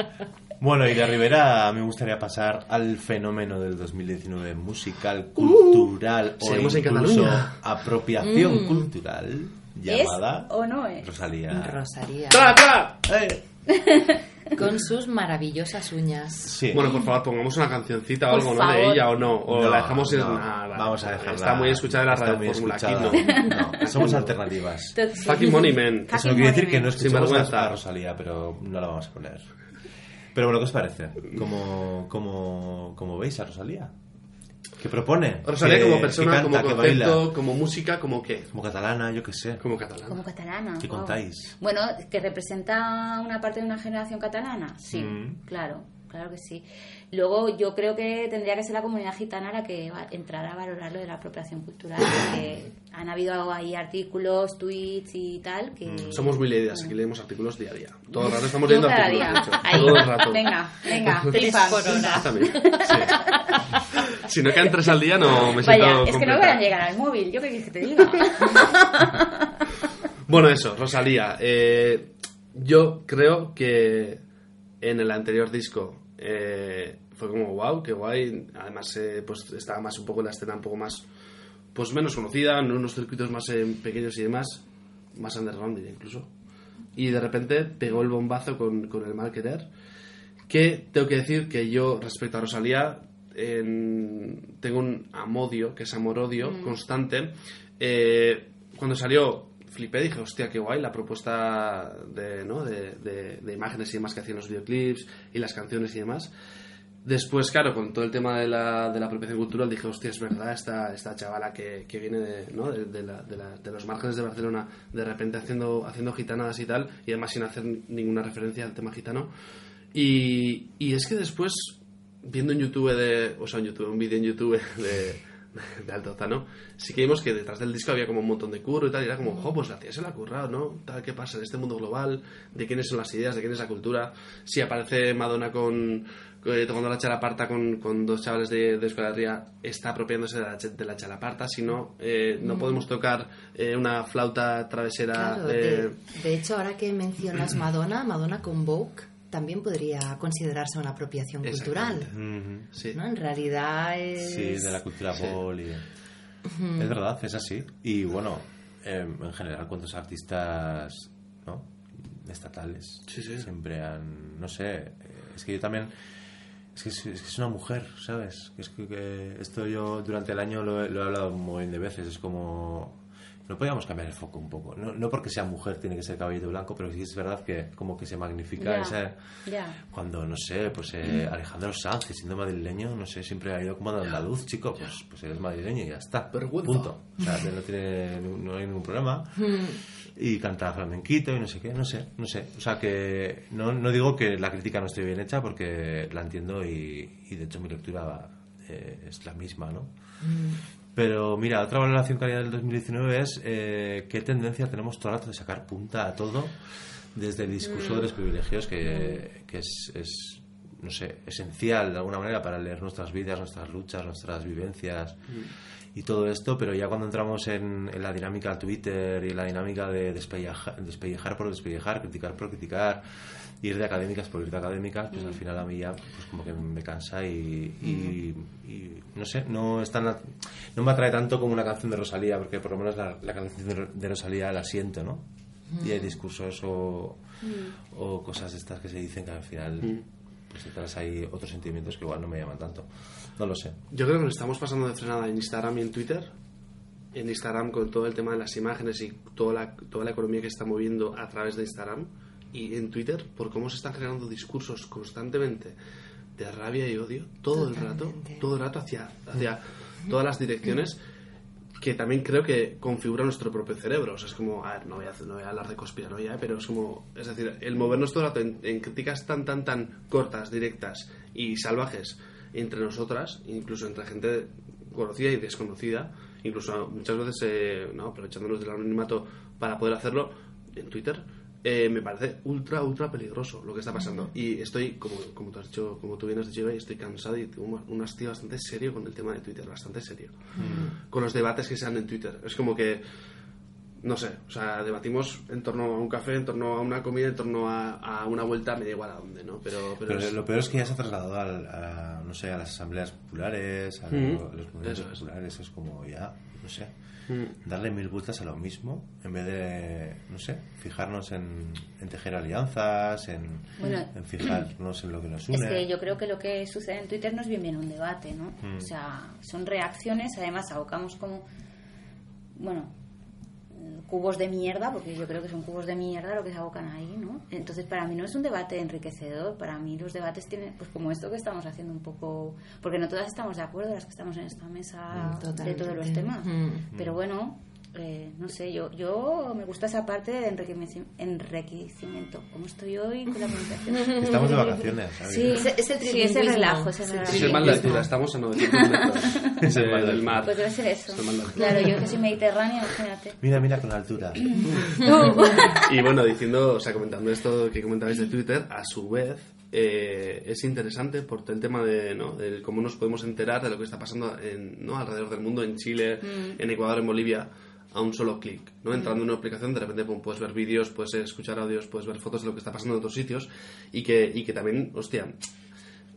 Bueno, y de Rivera me gustaría pasar al fenómeno del 2019 musical, cultural o incluso Cataluña. apropiación cultural ¿Es llamada o no es? Rosalía. Rosaría. ¡Tra, tra! Eh, (laughs) Con sus maravillosas uñas. Sí. Bueno, por favor, pongamos una cancioncita o Por algo, ¿no? De ella o no. O No, la dejamos en no, nada. Vamos a dejarla. Está muy escuchada en la radio Fórmula aquí. ¿no? No, (laughs) somos alternativas. Fucking money, man. Eso quiere decir que no Sinvergüenza. a Rosalía, pero no la vamos a poner. Pero bueno, ¿qué os parece? ¿Cómo, cómo, cómo veis a Rosalía? ¿Qué propone? Rosalía ¿Qué- como persona, canta, como concepto, baila? como música, como qué. Como catalana, yo qué sé. Como catalán. Como catalana. ¿Qué wow. contáis? Bueno, que representa una parte de una generación catalana, sí, Mm. claro, claro que sí. Luego yo creo que tendría que ser la comunidad gitana la que va- entrara a valorar lo de la apropiación cultural, (coughs) porque han habido ahí artículos, tweets y tal que... Mm, Somos muy leídas, aquí leemos artículos día a día. Todo el rato estamos (laughs) leyendo cada artículos. Todo el rato. Venga, venga. También, (laughs) sí. (laughs) Si no quedan tres al día, no me siento Vaya, es que no voy a llegar al móvil, yo qué quieres que te diga. (laughs) Bueno, eso, Rosalía. eh, yo creo que en el anterior disco eh, fue como wow, qué guay. Además, eh, pues estaba más un poco en la escena un poco más, pues menos conocida, en unos circuitos más eh, pequeños y demás, más underground incluso. Y de repente pegó el bombazo con, con el mal querer. Que tengo que decir que yo, respecto a Rosalía, en- tengo un amodio, que es amor-odio constante. Eh, cuando salió, flipé, dije, hostia, qué guay la propuesta de, ¿no? de, de- de imágenes y demás que hacían los videoclips y las canciones y demás. Después, claro, con todo el tema de la, de la apropiación cultural, dije, hostia, es verdad, esta, esta chavala que, que viene de, ¿no? de, de la- de la- de los márgenes de Barcelona, de repente haciendo, haciendo gitanadas y tal, y además sin hacer ninguna referencia al tema gitano. Y, y es que después, viendo en YouTube, de, o sea, en YouTube, un vídeo en YouTube (laughs) de, de Altozano, sí que vimos que detrás del disco había como un montón de curro y tal, y era como, jo, pues la tía se la ha currado, ¿no? Tal, ¿Qué pasa en este mundo global? ¿De quiénes son las ideas? ¿De quién es la cultura? Si aparece Madonna con, eh, tomando la chalaparta con, con dos chavales de, de Euskal Herria, está apropiándose de la, de la chalaparta, si no, eh, no podemos tocar eh, una flauta travesera. Claro, de, de hecho, ahora que mencionas Madonna, Madonna con Vogue también podría considerarse una apropiación cultural. Sí. ¿no? En realidad es... Sí, de la cultura Sí. pop y- Es verdad, es así. Y bueno, em, en general, ¿cuántos artistas ¿no? estatales Sí, sí. siempre han... No sé, eh, es que yo también... Es que es, es que es una mujer, ¿sabes? Es que, que esto yo durante el año lo, he- lo he hablado un montón de veces. Es como... no podíamos cambiar el foco un poco. No, no porque sea mujer tiene que ser caballito blanco, pero sí es verdad que como que se magnifica ya. Cuando, no sé, pues eh, Alejandro Sanz, que siendo madrileño, no sé, siempre ha ido como de andaluz, chico, pues, pues eres madrileño y ya está. Vergüenza. Punto. O sea, no, tiene, no hay ningún problema. Y canta flamenquito y no sé qué, no sé, no sé. O sea, que no, no digo que la crítica no esté bien hecha porque la entiendo y, y de hecho mi lectura eh, es la misma, ¿no? Pero mira, otra valoración que haría del 2019 es eh, qué tendencia tenemos todo el rato de sacar punta a todo desde el discurso de los privilegios que, que es, es, no sé, esencial de alguna manera para leer nuestras vidas, nuestras luchas, nuestras vivencias y todo esto, pero ya cuando entramos en, en la dinámica Twitter y la dinámica de despellejar, despellejar por despellejar, criticar por criticar, ir de académicas por ir de académicas, pues al final a mí ya pues como que me cansa y, y- y no sé, no es tan, no me atrae tanto como una canción de Rosalía, porque por lo menos la, la canción de, de Rosalía la siento, ¿no? Y hay discursos o, o cosas estas que se dicen que al final pues detrás hay otros sentimientos que igual no me llaman tanto. No lo sé. Yo creo que nos estamos pasando de frenada en Instagram y en Twitter. En Instagram con todo el tema de las imágenes y toda la, toda la economía que se está moviendo a través de Instagram. Y en Twitter por cómo se están generando discursos constantemente de rabia y odio todo el rato, todo el rato hacia, hacia todas las direcciones que también creo que configura nuestro propio cerebro. O sea, es como, a ver, no voy a, no voy a hablar de conspiranoia, ¿eh? pero es como, es decir, el movernos todo el rato en, en críticas tan, tan, tan cortas, directas y salvajes entre nosotras, incluso entre gente conocida y desconocida, incluso muchas veces, eh, no, aprovechándonos del anonimato para poder hacerlo en Twitter, eh, me parece ultra, ultra peligroso lo que está pasando. Y estoy, como, como tú has dicho, como tú bien has dicho, estoy cansado y tengo un- hastío bastante serio con el tema de Twitter, bastante serio. Con los debates que se dan en Twitter. Es como que, no sé, o sea, debatimos en torno a un café, en torno a una comida, en torno a, a una vuelta, me da igual a dónde, ¿no? Pero, pero, Pero es- lo peor es que ya se ha trasladado al- a, no sé, a las asambleas populares, a Mm, lo- los movimientos eso es. populares. Es como ya, no sé, Mm. darle mil vueltas a lo mismo en vez de, no sé, fijarnos en, en tejer alianzas, en, Bueno. en fijarnos en lo que nos une. Es que yo creo que lo que sucede en Twitter no es bien bien un debate, ¿no? Mm. O sea, son reacciones, además abocamos como, bueno, cubos de mierda, porque yo creo que son cubos de mierda lo que se abocan ahí, ¿no? Entonces, para mí no es un debate enriquecedor, para mí los debates tienen, pues como esto que estamos haciendo un poco, porque no todas estamos de acuerdo, las que estamos en esta mesa Mm, de todos los temas, Mm. pero bueno... eh, no sé, yo, yo me gusta esa parte de enriqueci- enriquecimiento. ¿Cómo estoy hoy con la pronunciación? (laughs) Estamos de vacaciones, ¿sabes? Sí, Ese- ese sí, ese trilingüismo. relajo, ese Sí, relajo. Es el mar de altura, estamos a 900 metros Es el de del (laughs) altura. mar. Pues debe ser eso. Es el mar de altura. Claro, yo que soy mediterránea, imagínate. Mira, mira con la altura. (laughs) Y bueno, diciendo, o sea, comentando esto que comentabais de Twitter, a su vez eh, es interesante por todo el tema de, ¿no? de cómo nos podemos enterar de lo que está pasando en, ¿no? alrededor del mundo, en Chile, en Ecuador, en Bolivia, a un solo clic. ¿no? Entrando en una aplicación, de repente pum, puedes ver vídeos, puedes escuchar audios, puedes ver fotos de lo que está pasando en otros sitios y que, y que también, hostia,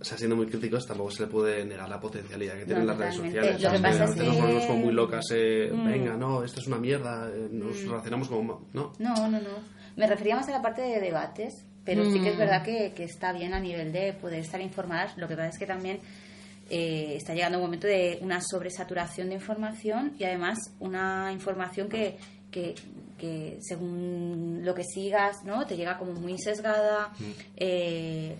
o sea, siendo muy críticos, tampoco se le puede negar la potencialidad que tienen las redes sociales. Lo que pasa a es que- nos volvemos como muy locas, eh, Mm. venga, no, esto es una mierda, eh, nos relacionamos como... No, No, no, no. Me refería más a la parte de debates, pero sí que es verdad que, que está bien a nivel de poder estar informadas. Lo que pasa es que también eh, está llegando un momento de una sobresaturación de información y además una información que, que, que según lo que sigas, ¿no? Te llega como muy sesgada. eh,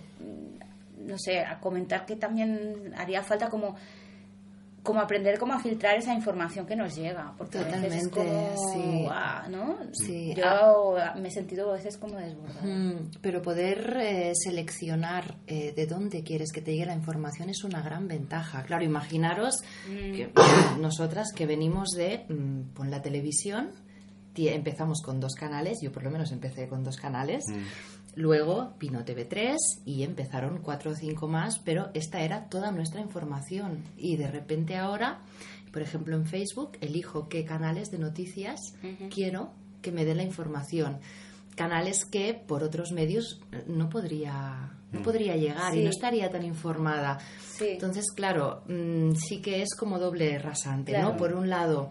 no sé, a comentar que también haría falta como como aprender cómo a filtrar esa información que nos llega porque a veces es Totalmente, como sí. guau, ¿no? Sí, yo me he sentido a veces como desbordada Mm, Pero poder eh, seleccionar eh, de dónde quieres que te llegue la información es una gran ventaja. Claro, imaginaros que nosotras que venimos de mm, pon la televisión, empezamos con dos canales, yo por lo menos empecé con dos canales, luego vino TV3 y empezaron cuatro o cinco más, pero esta era toda nuestra información y de repente ahora, por ejemplo en Facebook, elijo qué canales de noticias quiero que me dé la información canales que por otros medios no podría no podría llegar y no estaría tan informada. Sí. Entonces, claro, mm, sí que es como doble rasante, Claro. ¿no? Por un lado,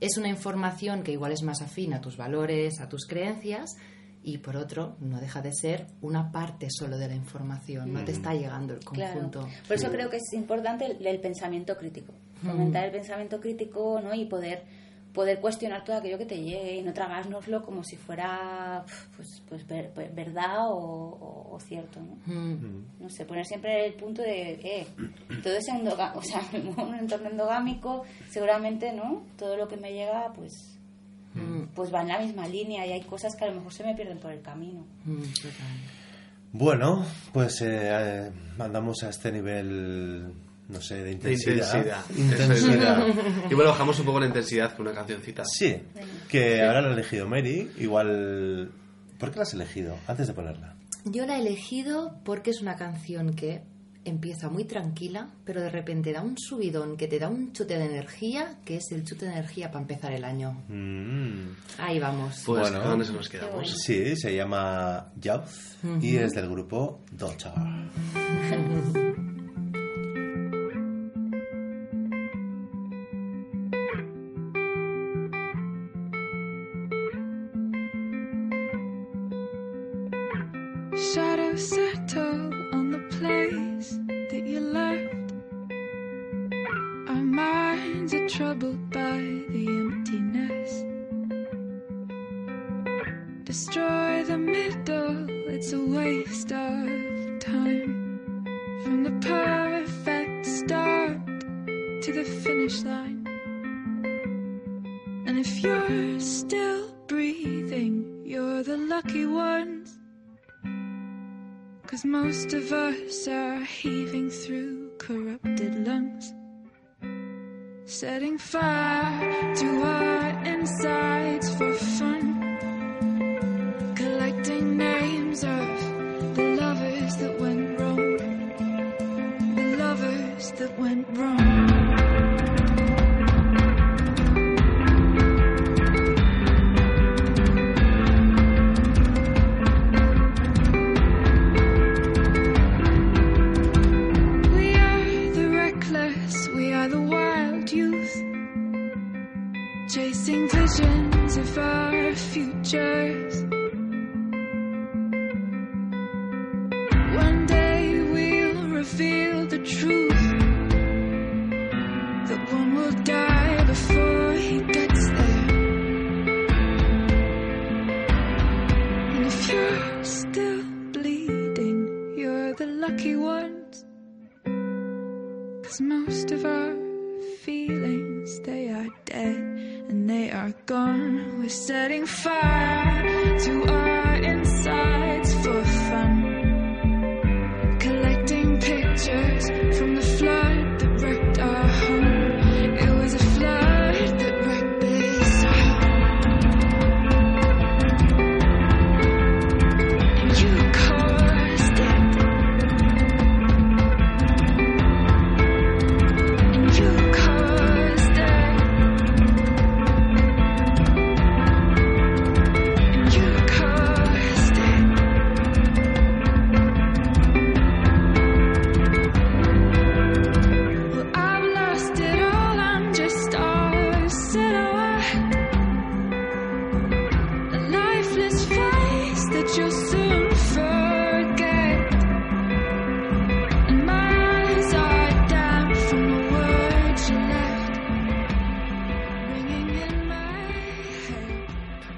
es una información que igual es más afín a tus valores, a tus creencias, y por otro, no deja de ser una parte solo de la información, no te está llegando el Claro. conjunto. Por eso creo que es importante el, el pensamiento crítico. Fomentar el pensamiento crítico ¿no? y poder poder cuestionar todo aquello que te llegue y no tragárnoslo como si fuera pues, pues ver- ver- verdad o, o- o cierto, ¿no? Mm. no sé, poner siempre el punto de, eh, todo es (laughs) o sea, en (laughs) un entorno endogámico, seguramente, ¿no? Todo lo que me llega, pues, pues va en la misma línea y hay cosas que a lo mejor se me pierden por el camino. Mm. Bueno, pues eh, eh, andamos a este nivel, no sé, de De intensidad. intensidad. Y bueno, bajamos un poco la intensidad con una cancioncita. Sí, que ahora lo ha elegido Mary. Igual. ¿Por qué la has elegido? Antes de ponerla. Yo la he elegido porque es una canción que empieza muy tranquila, pero de repente da un subidón que te da un chute de energía, que es el chute de energía para empezar el año. Mm. Ahí vamos. Pues Bueno. con eso nos quedamos. Sí, se llama Youth y es del grupo Daughter. Shadows settle From the perfect start to the finish line. And if you're still breathing, you're the lucky ones. Cause most of us are heaving through corrupted lungs. Setting fire to our insides for fun.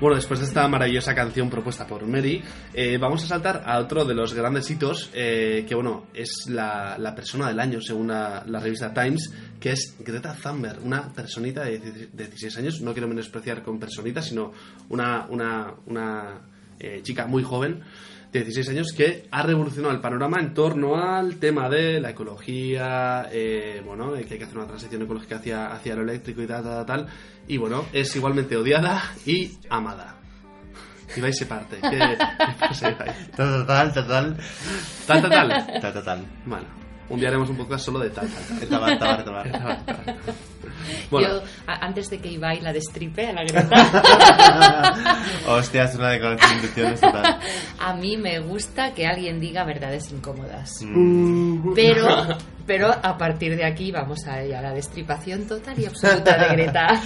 Bueno, después de esta maravillosa canción propuesta por Mary, eh, vamos a saltar a otro de los grandes hitos, eh, que bueno, es la, la persona del año según la, revista Times, que es Greta Thunberg, una personita de 16 de 16 años, no quiero menospreciar con personita, sino una, una, una eh, chica muy joven de 16 años que ha revolucionado el panorama en torno al tema de la ecología, eh, bueno, que hay que hacer una transición ecológica hacia, hacia lo eléctrico y tal, tal, tal. Y bueno, es igualmente odiada y amada. Ibai se parte. ¿Qué, qué pasa, Ibai? Total, total. Tal, tal, tal. Total, total. Bueno, un día haremos un podcast solo de tal, tal, tal. Tabar, tabar, tabar. (laughs) Tal, tal, tal. Bueno, Yo, a- antes de que Ibai la destripe a la Greta, (laughs) Hostia, es una declaración de intenciones total. a mí me gusta que alguien diga verdades incómodas. Mm. Pero, (laughs) pero a partir de aquí vamos a, a la destripación total y absoluta de Greta.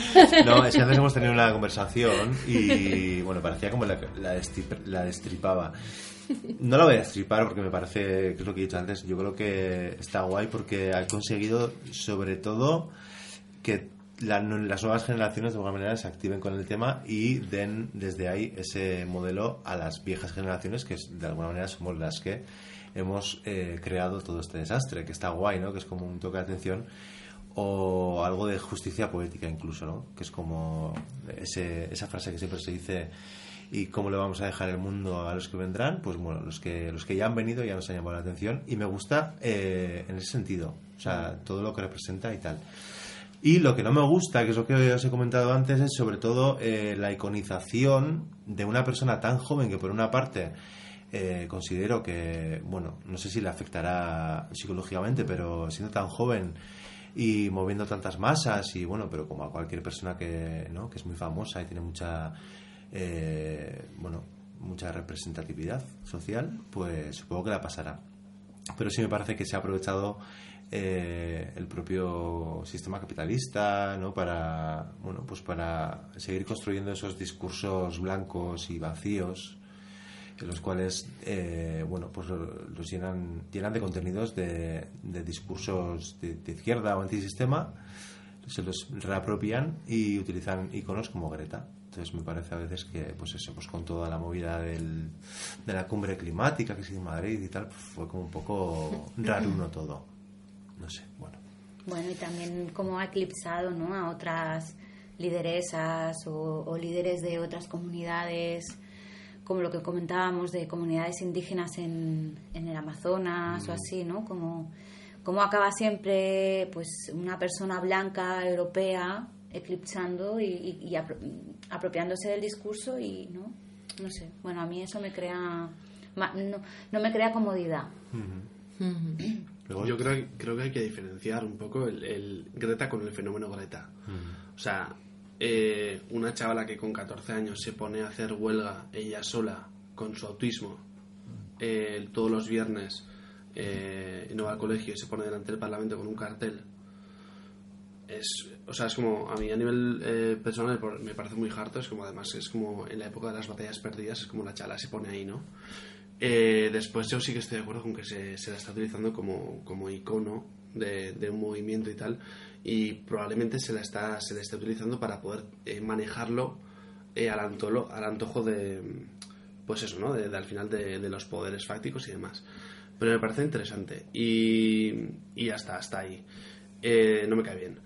No, es que antes hemos tenido una conversación y, bueno, parecía como la, la, destrip- la destripaba. (laughs) No la voy a destripar porque me parece, que es lo que he dicho antes, yo creo que está guay porque ha conseguido, sobre todo, que las nuevas generaciones de alguna manera se activen con el tema y den desde ahí ese modelo a las viejas generaciones que de alguna manera somos las que hemos eh, creado todo este desastre, que está guay, ¿no? Que es como un toque de atención o algo de justicia poética incluso, ¿no? Que es como ese, esa frase que siempre se dice y cómo le vamos a dejar el mundo a los que vendrán, pues bueno, los que los que ya han venido ya nos han llamado la atención y me gusta eh, en ese sentido, o sea, todo lo que representa y tal. Y lo que no me gusta, que es lo que os he comentado antes, es sobre todo eh, la iconización de una persona tan joven que por una parte eh, considero que, bueno, no sé si le afectará psicológicamente, pero siendo tan joven y moviendo tantas masas y bueno, pero como a cualquier persona que, ¿no? que es muy famosa y tiene mucha, eh, bueno, mucha representatividad social, pues supongo que la pasará. Pero sí me parece que se ha aprovechado eh, el propio sistema capitalista ¿no? para bueno pues para seguir construyendo esos discursos blancos y vacíos en los cuales eh, bueno pues lo- los llenan llenan de contenidos de, de discursos de, de izquierda o antisistema se los reapropian y utilizan iconos como Greta entonces me parece a veces que pues eso pues con toda la movida del, de la cumbre climática que se hizo en Madrid y tal pues fue como un poco raruno todo no sé bueno Bueno, y también como ha eclipsado ¿no? a otras lideresas o, o líderes de otras comunidades, como lo que comentábamos de comunidades indígenas en, en el Amazonas o así, ¿no? Como, como acaba siempre pues una persona blanca, europea, eclipsando y, y- y apropiándose del discurso y, ¿no? No sé, bueno, a mí eso me crea... ma- No, no me crea comodidad. Luego- Yo creo, que- creo que hay que diferenciar un poco el, el Greta con el fenómeno Greta. O sea, eh, una chavala que con 14 años se pone a hacer huelga ella sola con su autismo eh, todos los viernes eh, no va al colegio y se pone delante del Parlamento con un cartel. Es, o sea, es como, a mí a nivel eh, personal me parece muy harto, es como además, es como en la época de las batallas perdidas, es como la chala se pone ahí, ¿no? Eh, después yo sí que estoy de acuerdo con que se, se la está utilizando como, como icono de, de un movimiento y tal, y probablemente se la está, se la está utilizando para poder eh, manejarlo eh, al, antolo- al antojo de, pues eso, ¿no? De, de al final de, de los poderes fácticos y demás. Pero me parece interesante y, y hasta, hasta ahí. Eh, no me cae bien.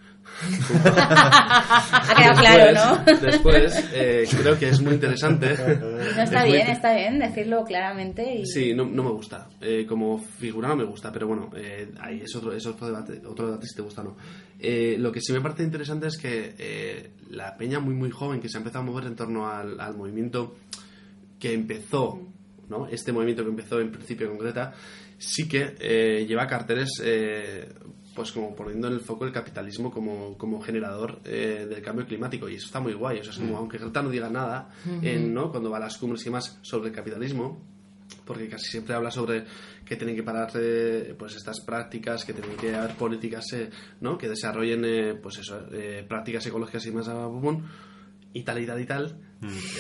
Ha quedado claro, ¿no? Después, eh, creo que es muy interesante. (laughs) No está Es bien, está bien decirlo claramente y Sí, no, no me gusta. Eh, como figura no me gusta, pero bueno, eh, ahí es otro, es otro debate, otro debate si te gusta o no. Eh, lo que sí me parece interesante es que eh, la peña muy muy joven que se ha empezado a mover en torno al, al movimiento que empezó, ¿no? Este movimiento que empezó en principio Greta, sí que eh, lleva carteles, eh, pues como poniendo en el foco el capitalismo como, como generador eh, del cambio climático. Y eso está muy guay. O sea, es como, aunque Greta no diga nada, ¿no? Cuando va a las cumbres y demás sobre el capitalismo, porque casi siempre habla sobre que tienen que parar eh, pues estas prácticas, que tienen que haber políticas eh, ¿no? que desarrollen eh, pues eso, eh, prácticas ecológicas y más a y tal y tal y tal.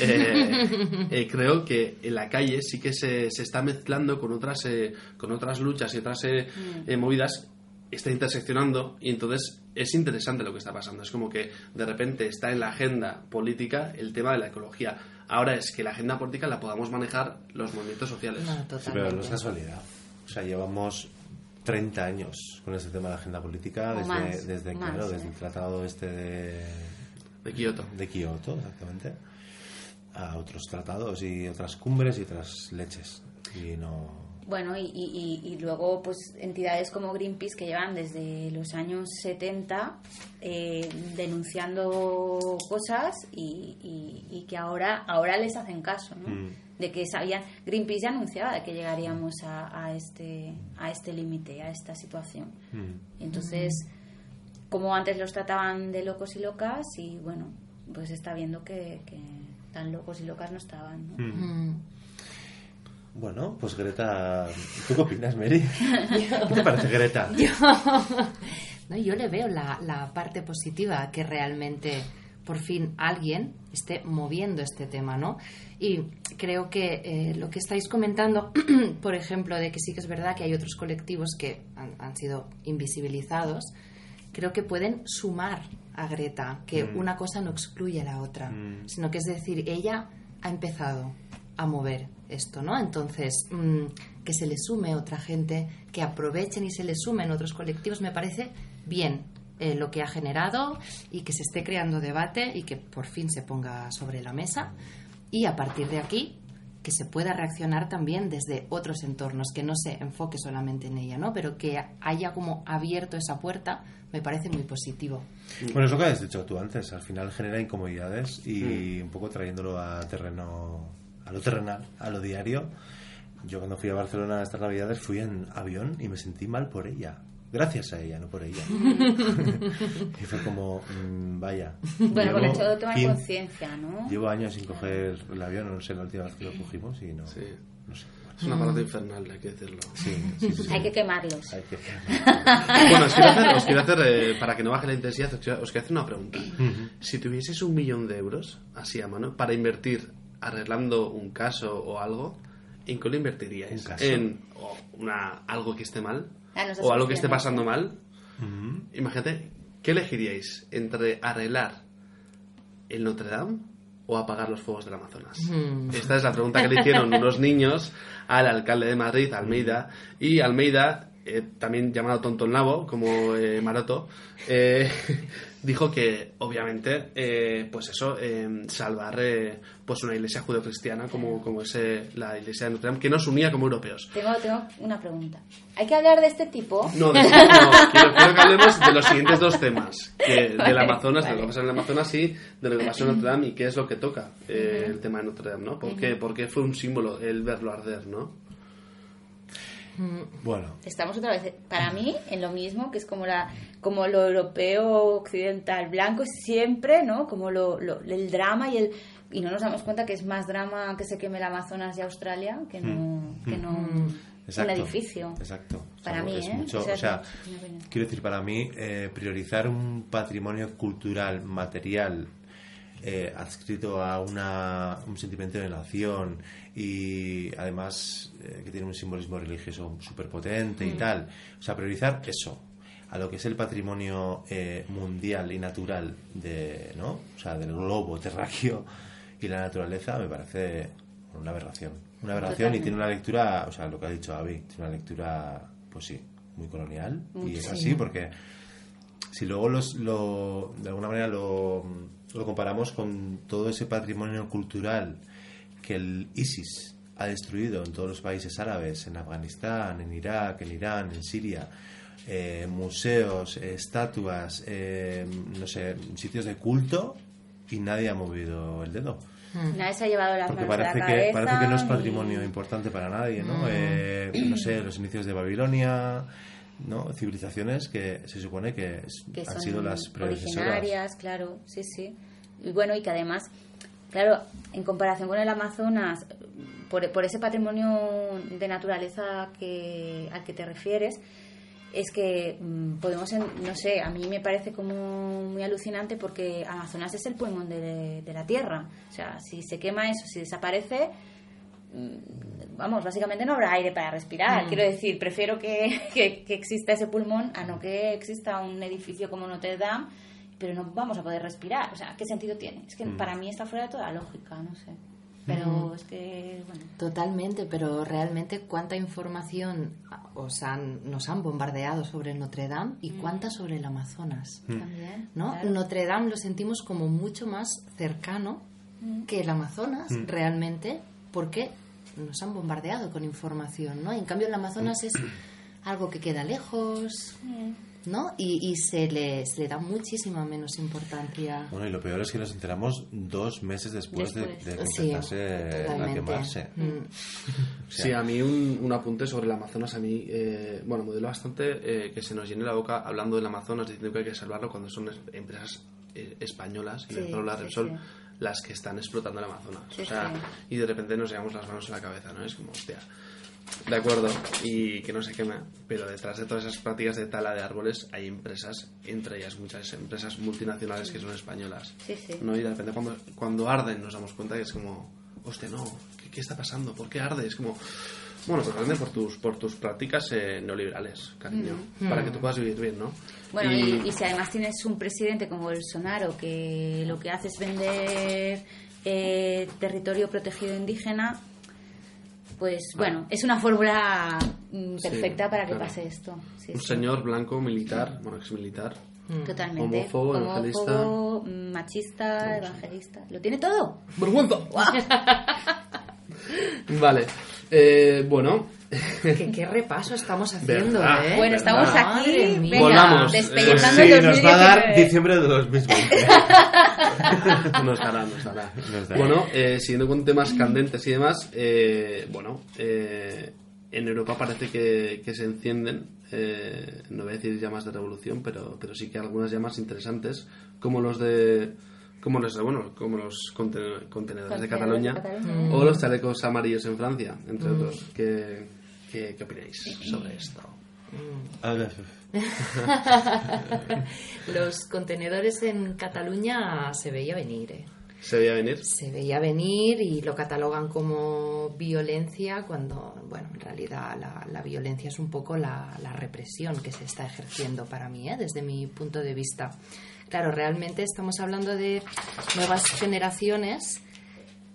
Eh, (laughs) eh, creo que en la calle sí que se, se está mezclando con otras eh, con otras luchas y otras eh, movidas está interseccionando y entonces es interesante lo que está pasando. Es como que de repente está en la agenda política el tema de la ecología. Ahora es que la agenda política la podamos manejar los movimientos sociales. No, Sí, pero no es casualidad. O sea, llevamos 30 años con este tema de la agenda política, desde, más, desde, más, claro, desde el tratado este de, De Kioto. de Kioto, exactamente, a otros tratados y otras cumbres y otras leches. Y no... bueno y, y- y- y luego pues entidades como Greenpeace que llevan desde los años 70 eh, denunciando cosas y, y- y que ahora ahora les hacen caso ¿no? Mm. de que sabían Greenpeace ya anunciaba de que llegaríamos a, a este a este límite a esta situación Mm. entonces como antes los trataban de locos y locas y bueno pues está viendo que, que tan locos y locas no estaban ¿no? Mm. Bueno, pues Greta, ¿tú qué opinas, Mary? (laughs) ¿Qué te parece Greta? No, yo le veo la, la parte positiva que realmente por fin alguien esté moviendo este tema, ¿no? Y creo que eh, lo que estáis comentando, (clears throat) por ejemplo, de que sí que es verdad que hay otros colectivos que han, han sido invisibilizados, creo que pueden sumar a Greta, que Mm. una cosa no excluye a la otra, Mm. sino que es decir, ella ha empezado a mover esto, ¿no? Entonces, mm, que se le sume otra gente, que aprovechen y se le sumen otros colectivos, me parece bien eh, lo que ha generado y que se esté creando debate y que por fin se ponga sobre la mesa y a partir de aquí que se pueda reaccionar también desde otros entornos, que no se enfoque solamente en ella, ¿no? Pero que haya como abierto esa puerta, me parece muy positivo. Bueno, es lo que has dicho tú antes. Al final genera incomodidades y un poco trayéndolo a terreno, a lo terrenal, a lo diario. Yo cuando fui a Barcelona estas navidades fui en avión y me sentí mal por ella. Gracias a ella, no por ella. (laughs) y fue como, mm, vaya. Bueno, con Llevo hecho de tomar 15 conciencia, ¿no? Llevo años sin coger el avión, no sé la última vez que lo cogimos y no, Sí. no sé. Es un aparato infernal, hay que decirlo. Sí, sí, sí, sí. Hay que quemarlos. Hay que- (laughs) Bueno, os quiero hacer, os quiero hacer, eh, para que no baje la intensidad, os quiero, os quiero hacer una pregunta. Si tuvieseis un millón de euros, así a mano, para invertir arreglando un caso o algo, ¿en qué lo invertiríais? Un caso. ¿En o una, algo que esté mal? Ah, ¿O algo que esté pasando mal? Imagínate, ¿qué elegiríais? ¿Entre arreglar el Notre Dame o apagar los fuegos del Amazonas? Esta es la pregunta que le hicieron (laughs) unos niños al alcalde de Madrid, Almeida, y Almeida, eh, también llamado Tonto el Nabo, como eh, Maroto, eh, (laughs) dijo que obviamente, eh, pues eso, eh, salvar eh, pues una iglesia judeocristiana como, como es eh, la iglesia de Notre Dame, que nos unía como europeos. Tengo, tengo una pregunta. ¿Hay que hablar de este tipo? No, de- no, (laughs) quiero, quiero que hablemos de los siguientes dos temas. Que del Amazonas, de lo que pasa en el Amazonas y de lo que pasó en Notre Dame y qué es lo que toca eh, el tema de Notre Dame, ¿no? ¿Por qué? Porque fue un símbolo el verlo arder, ¿no? Bueno, Estamos otra vez, para mí, en lo mismo, que es como la como lo europeo occidental blanco, es siempre, ¿no? Como lo, lo- el drama y el y no nos damos cuenta que es más drama que se queme el Amazonas y Australia que no que no un Exacto. edificio. Exacto. Para O sea, mí, es ¿eh? mucho- O sea, o quiero decir, para mí, eh, priorizar un patrimonio cultural, material, eh, adscrito a una, un sentimiento de nación y además eh, que tiene un simbolismo religioso súper potente Mm. y tal. O sea, priorizar eso a lo que es el patrimonio eh, mundial y natural de, ¿no? o sea, del globo terráqueo y la naturaleza me parece una aberración. Una aberración y tiene una lectura, o sea, lo que ha dicho Avi, tiene una lectura, pues sí, muy colonial. Y es así porque si luego los, lo, de alguna manera lo, lo comparamos con todo ese patrimonio cultural que el ISIS ha destruido en todos los países árabes, en Afganistán, en Irak, en Irán, en Siria, eh, museos, eh, estatuas, eh, no sé, sitios de culto y nadie ha movido el dedo. Nadie se ha llevado las Porque manos a la parece que, cabeza parece que no es ni- patrimonio importante para nadie, ¿no? Eh, no sé, los inicios de Babilonia, ¿no? Civilizaciones que se supone que, han sido las predecesoras. originarias, claro, sí, sí. Y bueno, y que además, claro, en comparación con el Amazonas, por, por ese patrimonio de naturaleza que, al que te refieres, es que mm, podemos, no sé, a mí me parece como muy alucinante porque Amazonas es el pulmón de, de la Tierra. O sea, si se quema eso, si desaparece, mm, vamos, básicamente no habrá aire para respirar. Quiero decir, prefiero que, (laughs) que, que exista ese pulmón a no que exista un edificio como Notre Dame, pero no vamos a poder respirar. O sea, ¿qué sentido tiene? Es que para mí está fuera de toda lógica, no sé. Pero es que, bueno. Totalmente, pero realmente cuánta información os han, nos han bombardeado sobre Notre Dame y cuánta sobre el Amazonas. También. ¿no? claro. Notre Dame lo sentimos como mucho más cercano que el Amazonas realmente porque nos han bombardeado con información, ¿no? En cambio el Amazonas es (clears throat) algo que queda lejos, ¿no? Y, y se, le, se le da muchísima menos importancia. Bueno, y lo peor es que nos enteramos dos meses después, de- Después. de, que Sí, a quemarse. Mm. O sea, Sí, a mí un, un apunte sobre el Amazonas, a mí, eh, bueno, me duele bastante eh, que se nos llene la boca hablando del Amazonas diciendo que hay que salvarlo cuando son es- empresas eh, españolas, y Sí, sí, Repsol, sí. Las que están explotando el Amazonas. Sí, o sea, sí. y de repente nos llevamos las manos en la cabeza, ¿no? Es como, hostia, de acuerdo, y que no se queme, pero detrás de todas esas prácticas de tala de árboles hay empresas, entre ellas muchas empresas multinacionales que son españolas. Sí. ¿no? Y de repente cuando, cuando arden nos damos cuenta que es como, hostia, no, ¿qué, qué está pasando? ¿Por qué arde? Es como, Bueno, grande por tus, por tus prácticas eh, neoliberales, cariño. Para que tú puedas vivir bien, ¿no? Bueno, y, y si además tienes un presidente como Bolsonaro que lo que hace es vender eh, territorio protegido indígena, pues bueno, es una fórmula mm, perfecta para que claro. pase esto. Sí, Un sí. señor blanco, militar, bueno, ex militar. Totalmente. Homófobo, evangelista. Homófobo, mm, machista, evangelista. Lo tiene todo. ¡Vergüenza! (laughs) vale. Eh, bueno, ¿Qué, qué repaso estamos (laughs) haciendo, ¿Verdad? ¿eh? Bueno, estamos aquí. Venga, Volamos. despellejando Sí, el nos va a dar 2019. diciembre de 2020. no estará, no estará. No estará. Bueno, eh, siguiendo con temas candentes y demás, eh, bueno, eh, en Europa parece que, que se encienden, eh, no voy a decir llamas de revolución, pero, pero sí que algunas llamas interesantes, como los de como los bueno, como los conten- contenedores de Cataluña Cataluña. o los chalecos amarillos en Francia, entre otros. ¿Qué, qué, qué opináis sobre esto? A ver, (laughs) Los contenedores en Cataluña se veía venir, ¿eh? ¿Se veía venir? Se veía venir y lo catalogan como violencia cuando, bueno, en realidad la, la violencia es un poco la, la represión que se está ejerciendo para mí, ¿eh? desde mi punto de vista. Claro, realmente estamos hablando de nuevas generaciones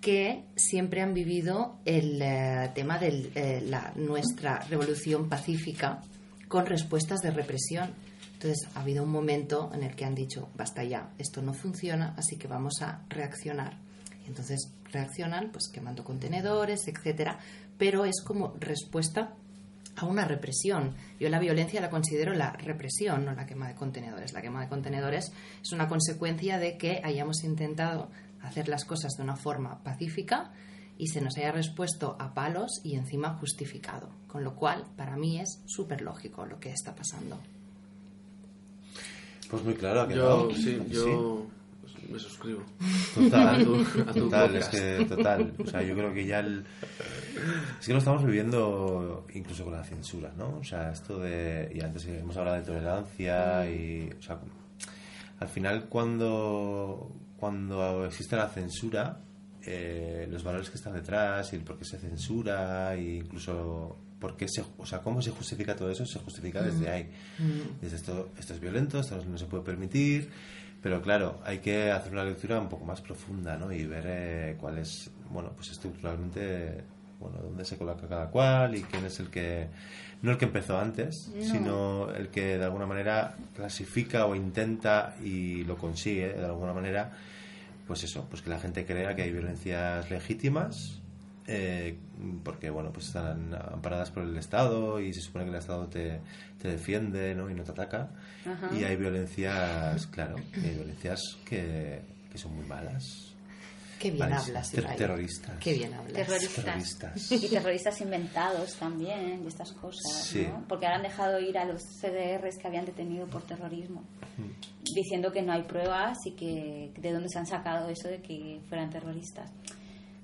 que siempre han vivido el eh, tema de la, nuestra revolución pacífica con respuestas de represión. Entonces ha habido un momento en el que han dicho, basta ya, esto no funciona, así que vamos a reaccionar. Entonces reaccionan pues quemando contenedores, etcétera, pero es como respuesta a una represión. Yo la violencia la considero la represión, no la quema de contenedores. La quema de contenedores es una consecuencia de que hayamos intentado hacer las cosas de una forma pacífica y se nos haya respuesto a palos y encima justificado. Con lo cual, para mí es súper lógico lo que está pasando. pues muy claro. ¿a que Yo, no? sí, yo me suscribo. Total, (laughs) A tu- a tu total, es que total. O sea, yo creo que ya el... Es que lo estamos viviendo incluso con la censura, ¿no? O sea, esto de... Y antes hemos hablado de tolerancia y... O sea, al final cuando, cuando existe la censura, eh, los valores que están detrás y el por qué se censura e incluso por qué se, o sea, cómo se justifica todo eso, se justifica desde ahí. Desde esto, esto es violento, esto no se puede permitir, pero claro, hay que hacer una lectura un poco más profunda, ¿no? Y ver eh, cuál es, bueno, pues estructuralmente, bueno, dónde se coloca cada cual y quién es el que, no el que empezó antes, sino el que de alguna manera clasifica o intenta y lo consigue de alguna manera, pues eso, pues que la gente crea que hay violencias legítimas, eh, porque bueno, pues están amparadas por el Estado y se supone que el Estado te, te defiende ¿no? y no te ataca. Ajá. Y hay violencias, claro, hay violencias que, que son muy malas. Qué bien hablas, Ter- terroristas. Qué bien hablas. Terroristas. Terroristas. (laughs) Y terroristas inventados también, y estas cosas, Sí. ¿no? Porque ahora han dejado ir a los CDRs que habían detenido por terrorismo, diciendo que no hay pruebas y que de dónde se han sacado eso de que fueran terroristas.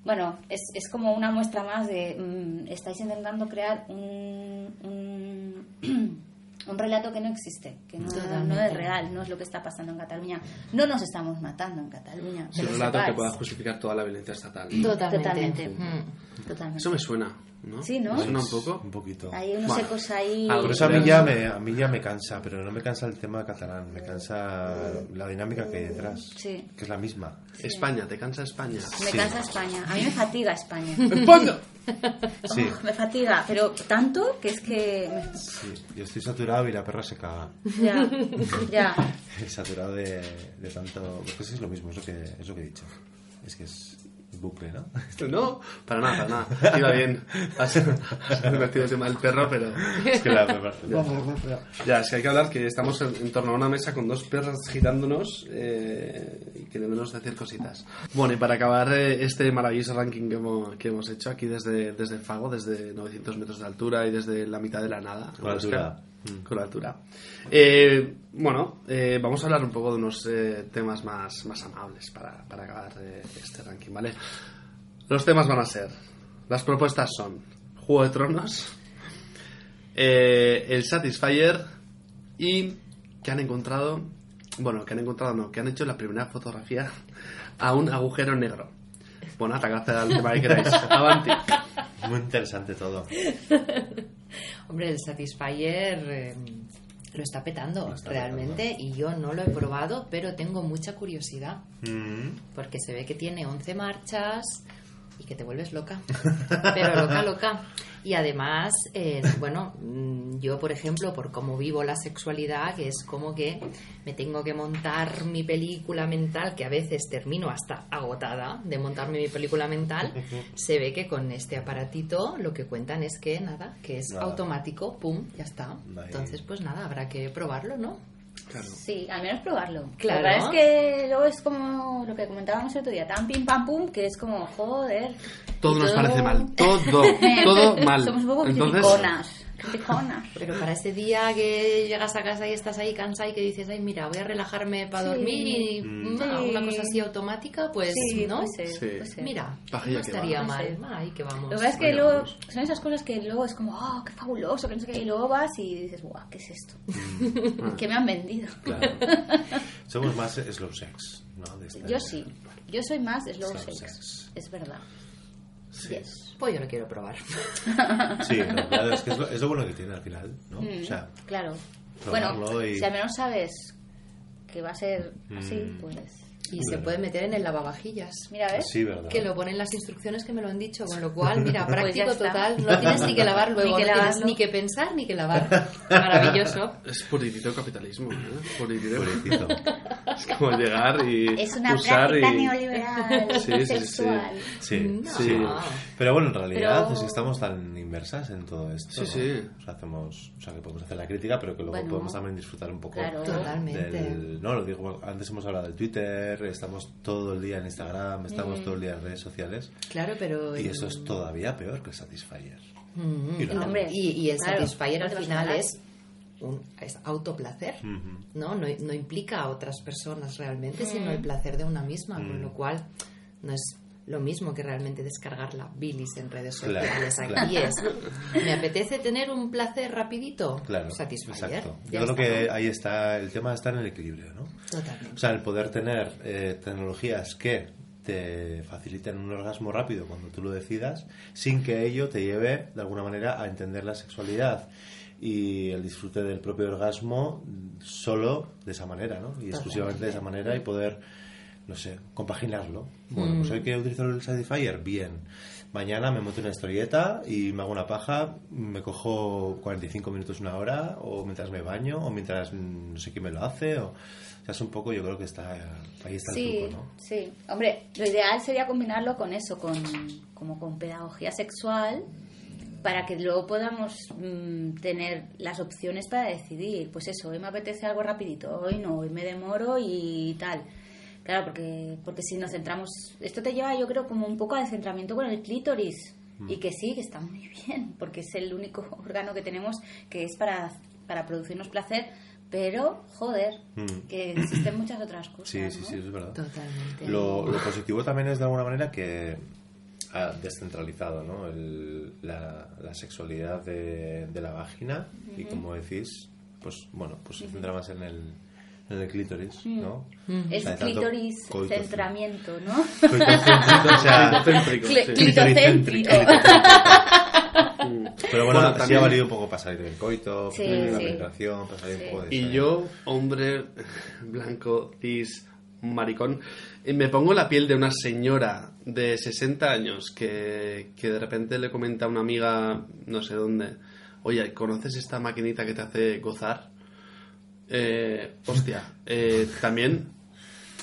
Bueno, es, es como una muestra más de... mm, estáis intentando crear un, un, (clears throat) un relato que no existe, que no, es real, no es lo que está pasando en Cataluña. No nos estamos matando en Cataluña. Que un relato que pueda justificar toda la violencia estatal. Totalmente. Totalmente. Mm. Totalmente. Eso me suena, ¿no? Sí, ¿no? ¿Me suena un poco? Un poquito. Hay unos Bueno, ecos ahí... algo Por eso a mí, Pero- ya me, a mí ya me cansa, pero no me cansa el tema catalán, me cansa la dinámica que hay detrás, Sí. que es la misma. España, ¿te cansa España? Me Sí. cansa España. A mí me fatiga España. (laughs) ¡España! Sí, Oh, (laughs) me fatiga, pero tanto que es que... me- sí, yo estoy saturado y la perra se caga. Ya, ya. (laughs) saturado de, de tanto... Pues es lo mismo, es lo que, es lo que he dicho. Es que es bucle, ¿no? (laughs) No, para nada, para nada. (laughs) Iba bien. Has, has divertido el tema del perro, pero... Es que la perra... (laughs) Ya, es que hay que hablar que estamos en, en torno a una mesa con dos perras girándonos eh, y que debemos decir cositas. Bueno, y para acabar eh, este maravilloso ranking que hemos, que hemos hecho aquí desde, desde Fago, desde 900 metros de altura y desde la mitad de la nada. La altura. Con la altura. Eh, bueno, eh, vamos a hablar un poco de unos eh, temas más, más amables para, para acabar eh, este ranking, ¿vale? Los temas van a ser, las propuestas son Juego de Tronos, eh, el Satisfyer y que han encontrado, bueno, que han encontrado no, que han hecho la primera fotografía a un agujero negro. Bueno, atacad al tema que queráis. Avanti. Muy interesante todo. (laughs) Hombre, el Satisfyer eh, lo está petando Lo está realmente y yo no lo he probado, pero tengo mucha curiosidad Mm. porque se ve que tiene 11 marchas y que te vuelves loca, (laughs) pero loca, loca. Y además, eh, bueno, mm, yo por ejemplo, por cómo vivo la sexualidad, que es como que me tengo que montar mi película mental, que a veces termino hasta agotada de montarme mi película mental, se ve que con este aparatito lo que cuentan es que nada, que es Nada. automático, pum, ya está. Entonces, pues nada, habrá que probarlo, ¿no? Claro. Sí, al menos probarlo. Claro. La verdad es que luego es como lo que comentábamos el otro día, tan pim pam pum, que es como, joder. Todo nos parece mal. (laughs) Todo, todo mal. Somos un poco Entonces, Pero para ese día que llegas a casa y estás ahí cansada y que dices, ay, mira, voy a relajarme para Sí. dormir y Mm. ah, Sí. una cosa así automática, pues, sí, ¿no? Sí. ser. Mira, Pajilla no que estaría va. mal. Ahí que vamos. Lo que pasa es que Vaya, luego vamos. son esas cosas que luego es como, oh, qué fabuloso, que no sé qué, y luego vas y dices, guau, ¿qué es esto? (laughs) ¿Qué me han vendido? Claro. (laughs) Somos más slow sex, ¿no? De esta- Yo sí, yo soy más slow Slow sex, sex. es verdad. Sí. Yes. Pues yo lo quiero probar. (laughs) Sí, no, claro, es que es lo, es lo bueno que tiene al final, ¿no? Mm, O sea, claro. probarlo Bueno, y- si al menos sabes que va a ser así, Mm. pues Y se puede meter en el lavavajillas. mira, ¿ves? sí, ¿verdad? Que lo ponen las instrucciones que me lo han dicho, con lo cual, mira, (laughs) Pues práctico está. total. No tienes ni que lavar (laughs) luego, Ni que no tienes lavarlo. ni que pensar ni que lavar. Maravilloso. Es puritito capitalismo, ¿eh? Puritito. Pobrecito. Es como llegar y Es una usar práctica y... neoliberal, Sí, sí, sí. sexual. Sí, No. sí. Pero bueno, en realidad Pero- es que estamos tan inmersas en todo esto. Sí, ¿no? sí. O sea, hacemos, o sea, que podemos hacer la crítica, pero que luego Bueno, podemos también disfrutar un poco claro. Totalmente. del... No, lo digo, antes hemos hablado del Twitter, estamos todo el día en Instagram, estamos Mm. todo el día en redes sociales. Claro, pero... Y eso es todavía peor que el Satisfyer. Mm, Y lo- Hombre, y, y el claro, Satisfyer al final es, un, es autoplacer. ¿no? No, no implica a otras personas realmente, sino Mm. el placer de una misma, con Mm. lo cual no es lo mismo que realmente descargar la bilis en redes sociales. claro. Aquí es, me apetece tener un placer rapidito, Claro. Ya Yo creo que ahí está, el tema está en el equilibrio, ¿no? Totalmente. O sea, el poder tener eh, tecnologías que te faciliten un orgasmo rápido cuando tú lo decidas, sin que ello te lleve de alguna manera a entender la sexualidad y el disfrute del propio orgasmo solo de esa manera, ¿no? Y exclusivamente de esa manera y poder, no sé, compaginarlo. Bueno, pues hoy que utilizo el Satisfyer, bien. Mañana me monto una historieta y me hago una paja, me cojo 45 minutos, una hora, o mientras me baño, o mientras mm, no sé quién me lo hace, o... O sea, es un poco, yo creo que está ahí está Sí, el truco, ¿no? sí. Hombre, lo ideal sería combinarlo con eso, con como con pedagogía sexual, para que luego podamos mm, tener las opciones para decidir. Pues eso, hoy me apetece algo rapidito, hoy no, hoy me demoro y tal. Claro, porque, porque si nos centramos... Esto te lleva, yo creo, como un poco al centramiento con el clítoris. Y que sí, que está muy bien, porque es el único (laughs) órgano que tenemos que es para, para producirnos placer, pero, joder, Mm. que existen muchas otras cosas. Sí, sí, ¿no? sí, es verdad. Totalmente. Lo, lo positivo también es de alguna manera que ha descentralizado ¿no? El- la, la sexualidad de, de la vagina y como decís, pues bueno, pues se centra más en el, en el clítoris, ¿no? Es O sea, tanto clítoris centramiento, ¿no? o sea, sí. clitocéntrico. pero bueno, Bueno, sí también- ha valido un poco para salir del coito, Sí, para la sí. penetración, para salir Sí. un poco de Y ese- yo, hombre (laughs) blanco, cis, maricón, eh, me pongo la piel de una señora de 60 años que, que de repente le comenta a una amiga, no sé dónde, oye, ¿conoces esta maquinita que te hace gozar? Eh, hostia, eh, también,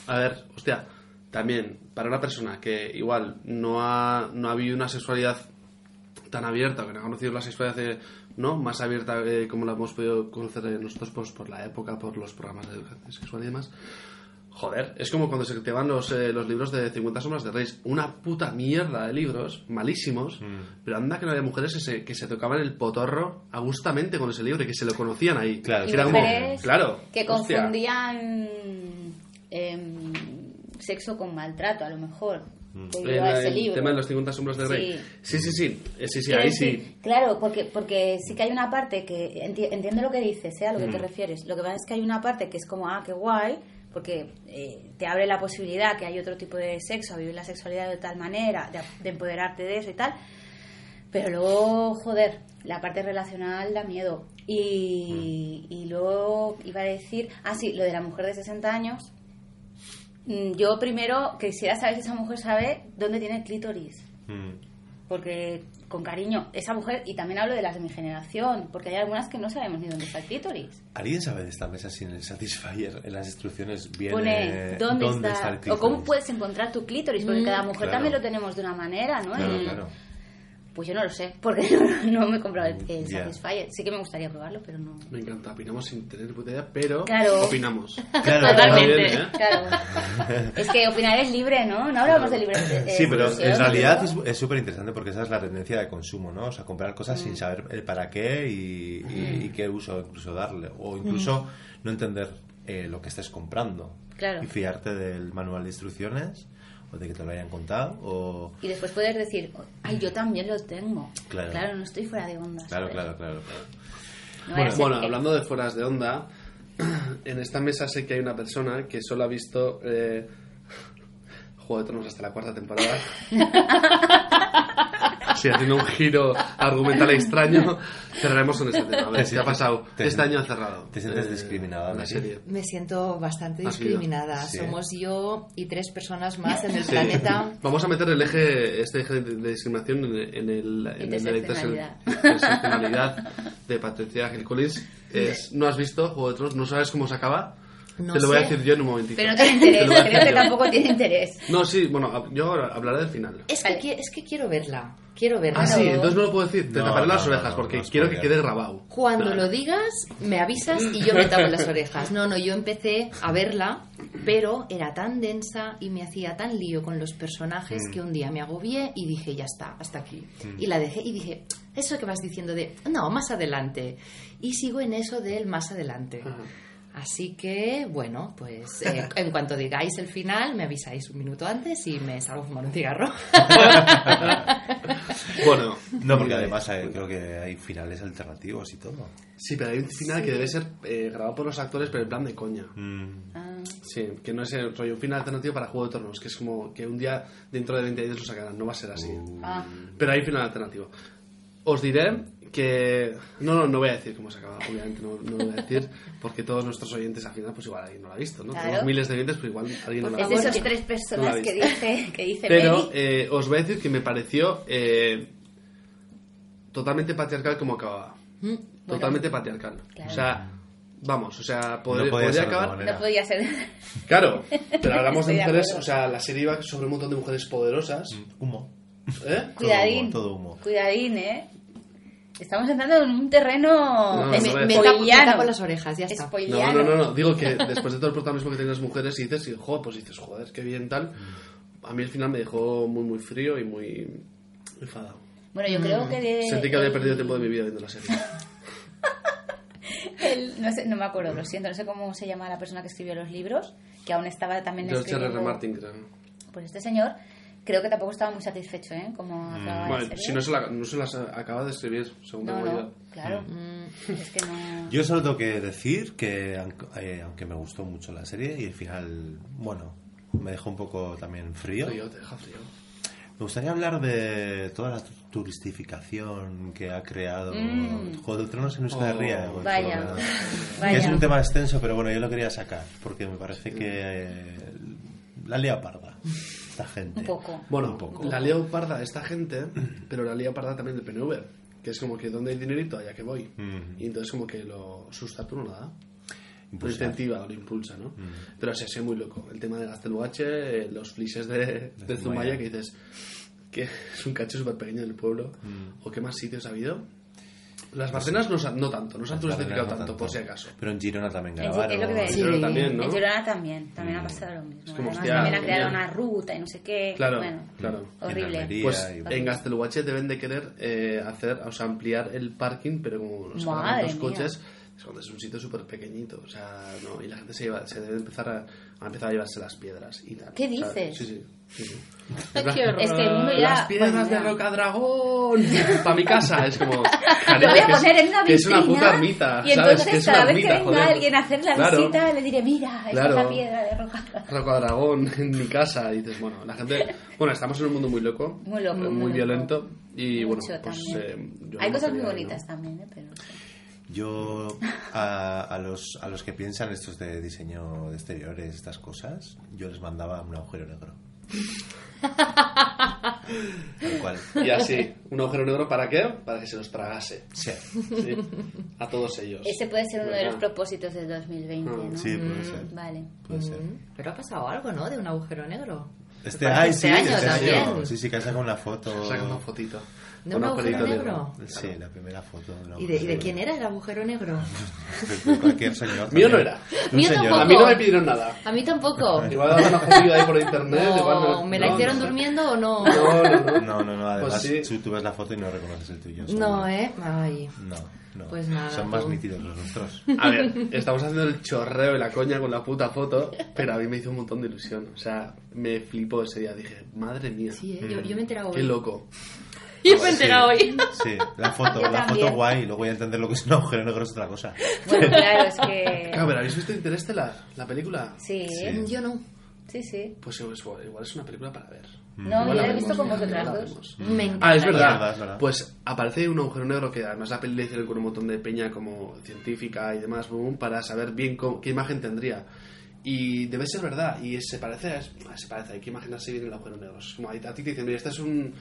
a ver, hostia, también para una persona que igual no ha, no ha vivido una sexualidad tan abierta, que no ha conocido la sexualidad ¿no? más abierta eh, como la hemos podido conocer nosotros pues, por la época, por los programas de educación sexual y demás. Joder, es como cuando se te van los, eh, los libros de 50 sombras de Reyes. Una puta mierda de libros, malísimos, pero anda que no había mujeres que se, que se tocaban el potorro agustamente con ese libro y que se lo conocían ahí. Claro, Y Que como, claro, que confundían em, sexo con maltrato, a lo mejor. debido El, libro. tema de los 50 sombras de Rey. Sí, sí, sí. Eh, sí, sí, Quiero ahí decir, sí. Claro, porque, porque sí que hay una parte que enti- entiendo lo que dices, ¿eh? a lo que te Mm. refieres. Lo que pasa es que hay una parte que es como, ah, qué guay, porque eh, te abre la posibilidad que hay otro tipo de sexo, a vivir la sexualidad de tal manera, de, de empoderarte de eso y tal. Pero luego, joder, la parte relacional da miedo. Y, y luego iba a decir, ah, sí, lo de la mujer de 60 años. Mm, Yo primero quisiera saber si esa mujer sabe dónde tiene el clítoris. Mm. Porque, con cariño, esa mujer, y también hablo de las de mi generación, porque hay algunas que no sabemos ni dónde está el clítoris. ¿Alguien sabe de esta mesa sin el Satisfyer? En las instrucciones viene Pone dónde, está, el o cómo puedes encontrar tu clítoris, porque Mm, cada mujer claro. también lo tenemos de una manera, ¿no? Claro. Pues yo no lo sé, porque (laughs) no, me he comprado el, el Ya. Satisfyer. Sí que me gustaría probarlo, pero no. Me encanta, opinamos sin tener puta idea, pero Claro. opinamos. Claro, Totalmente. Bien, ¿eh? Claro. es que opinar es libre, ¿no? No hablamos de libre. eh, Sí, pero en realidad ¿no? es súper interesante porque esa es la tendencia de consumo, ¿no? O sea, comprar cosas Mm. sin saber el para qué y, y- y qué uso incluso darle. O incluso no entender eh, lo que estés comprando. Mm. Claro. Y fiarte del manual de instrucciones o de que te lo hayan contado o... Y después poder decir, ay, yo también lo tengo. Claro. no estoy fuera de onda. Claro, ¿sabes? claro, claro, claro. No Bueno, ser bueno, que- hablando de fueras de onda, (clears throat) en esta mesa sé que hay una persona que solo ha visto eh, (laughs) Juego de Tronos hasta la cuarta temporada. (laughs) Sí, haciendo un giro argumental extraño, cerraremos con este tema. A ver, ¿qué ha pasado? te Este año ha cerrado. te sientes Eh, discriminada, La serie. Me siento bastante discriminada. Sí. Somos yo y tres personas más en el Sí. planeta. Vamos a meter el eje, este eje de, de discriminación en, en el, en el de la Interseccionalidad. interseccionalidad de Patricia Gilcolis. Es, ¿No has visto Juego de Tronos? ¿No sabes cómo se acaba? No Te lo voy a decir yo en un momentito. Pero no (laughs) tiene interés, creo que yo. tampoco tiene interés. No, sí, bueno, yo ahora hablaré del final. Es que, qui- es que quiero verla. Quiero verla. Ah, sí, entonces no lo puedo decir. Te No, taparé no, las no, orejas no, porque no, quiero que spoiler. quede grabado. Cuando lo digas, me avisas y yo me tapo las orejas. No, no, yo empecé a verla, pero era tan densa y me hacía tan lío con los personajes Mm. que un día me agobié y dije, ya está, hasta aquí. Y la dejé y dije, eso que vas diciendo de, no, más adelante. Y sigo en eso del más adelante. Así que, bueno, pues eh, (laughs) en cuanto digáis el final, me avisáis un minuto antes y me salgo a fumar un cigarro. (laughs) Bueno, No, porque además eh, creo que hay finales alternativos y todo. sí, pero hay un final que debe ser eh, grabado por los actores, pero en plan de coña. Mm, Ah, Sí, que no es el rollo, un final alternativo para Juego de Tronos, que es como que un día dentro de 20 años lo sacarán, no va a ser así. ah. Pero hay final alternativo. Os diré que... No, no, no voy a decir cómo se acaba, obviamente no, no lo voy a decir, porque todos nuestros oyentes al final pues igual alguien no lo ha visto, ¿no? Claro. Tenemos miles de oyentes, pero igual alguien no lo ha Es de visto. esas tres personas la que dice, que dice Pero eh, os voy a decir que me pareció eh, totalmente patriarcal como acababa. Totalmente patriarcal. Claro. O sea, vamos, o sea, poder- No podía podría acabar... No podía ser. Claro, pero hablamos de Estoy de mujeres, o sea, la serie iba sobre un montón de mujeres poderosas. humo. ¿Eh? Cuidadín. Todo humo. Cuidadín, ¿eh? Estamos entrando en un terreno No, no, me, no, me no. tapo, me spoiliano. tapo las orejas, ya está. No, no, no, no, digo que después de todo el protagonismo que tienen las mujeres, y dices, y, joder, pues dices, joder, qué bien tal. A mí al final me dejó muy, muy frío y muy enfadado. Bueno, yo creo que... de- Sentí que había el- perdido tiempo de mi vida viendo la serie. (laughs) el- no, sé, no me acuerdo, lo siento, no sé cómo se llama la persona que escribió los libros, que aún estaba también George R. R. Martin, creo. Pues este señor creo que tampoco estaba muy satisfecho, ¿eh? Como acababa la Bueno, serie. si no se, la, no se las acaba de escribir, según No, tengo no, claro. Es que no... (laughs) Yo solo tengo que decir que, aunque, eh, aunque me gustó mucho la serie y el final, bueno, me dejó un poco también frío. Frío, te deja frío. Me gustaría hablar de toda la turistificación que ha creado Mm. Juego de Tronos en Euskal Oh, Herria. vaya, (laughs) Que vaya. Es un tema extenso, pero bueno, yo lo quería sacar porque me parece que eh, la lía parda (laughs) esta gente. Un poco. Bueno, Un poco. la leo parda esta gente, pero la leo parda también del PNV. Que es como que donde hay dinerito, allá que voy. Mm. Y entonces como que lo sustato no da. Lo Impulsar. incentiva o lo impulsa, ¿no? Mm. Pero sí, soy muy loco. El tema del Azteluache, eh, los flises de, de Zumaya. Zumaya, que dices que es un cacho súper pequeño del pueblo. Mm. ¿O qué más sitios ha habido? Las Barcenas no, no tanto, no se han Las turistificado no tanto, por si acaso. Pero en Girona también grabaron. En. Girona también, ¿no? En Girona también, también ha pasado lo mismo. Es como, Además, hostia, también ha creado una ruta y no sé qué. Claro, bueno, claro. horrible. En Pues y- en Gasteluache deben de querer eh, hacer, o sea, ampliar el parking, pero como los mía. coches, Es un sitio súper pequeñito, o sea, no, y la gente se, lleva, se debe empezar a, a empezar a llevarse las piedras y tal. ¿Qué O sea, dices? sí, sí. sí, sí. (laughs) Es que el mundo ya... Las piedras bueno, de ya. Rocadragón (laughs) para mi casa, es como... (laughs) Lo voy a poner en una que es una vitrina, puta ermita, Y ¿sabes? entonces Que es cada vez que venga joder. alguien a hacer la Claro. visita, le diré, mira, esta Claro. es la piedra de roca. Rocadragón en mi casa y dices, bueno, la gente... Bueno, estamos en un mundo muy loco, Muy loco, muy, muy loco. violento y bueno, Mucho pues... también. eh, yo Hay cosas muy quería, ¿no? bonitas también, ¿eh? Pero sí. Yo, a, a los, a los que piensan estos de diseño de exteriores, estas cosas, yo les mandaba un agujero negro. Tal cual. Y así, un agujero negro ¿para qué? Para que se los tragase. Sí, ¿sí? A todos ellos. Ese puede ser uno de los propósitos del 2020, Ah, ¿no? sí, puede ser. Vale. Puede ser. Mm, Pero ha pasado algo, ¿no? De un agujero negro. Este, ay, este sí, año este también. año. Sí, sí, que ha sacado una foto. Saca una fotito. ¿De un agujero negro? Sí, la primera foto. de un ¿Y de, y de quién era el agujero negro? De cualquier señor. Mío no era. (laughs) Un Mío señor. tampoco. A mí no me pidieron nada. A mí tampoco. Igual daban una fotito ahí por internet. No, igual no- ¿Me la no, hicieron no. durmiendo o no? No, no, no. No, no. Además, Pues sí. tú, tú ves la foto y no reconoces el tuyo. No. ¿eh? Ay. No, no. Pues nada, Son más tú. nítidos los nuestros. A ver, estamos haciendo el chorreo y la coña con la puta foto, pero a mí me hizo un montón de ilusión. O sea, me flipó ese día. Dije, madre mía, Sí, ¿eh? Yo, yo me he enterado qué hoy. loco. (laughs) Yo me he enterado hoy. Sí, la foto, Yo la también. foto guay. Luego voy a entender lo que es un agujero negro es otra cosa. Bueno, (laughs) claro, es que... Claro, pero ¿habéis visto Interestelar? La película. Sí, Sí. Yo no. sí, sí. Pues igual, igual es una película para ver. No, Igual yo la la he visto con vosotras dos. Me encanta. Ah, es verdad. es verdad. Pues aparece un agujero negro que además la peli le hicieron con un montón de peña como científica y demás boom, para saber bien cómo- qué imagen tendría. Y debe ser verdad. Y se parece, a- se parece. Hay que imaginarse bien el agujero negro. Es como a ti te dicen, mira, esta es un-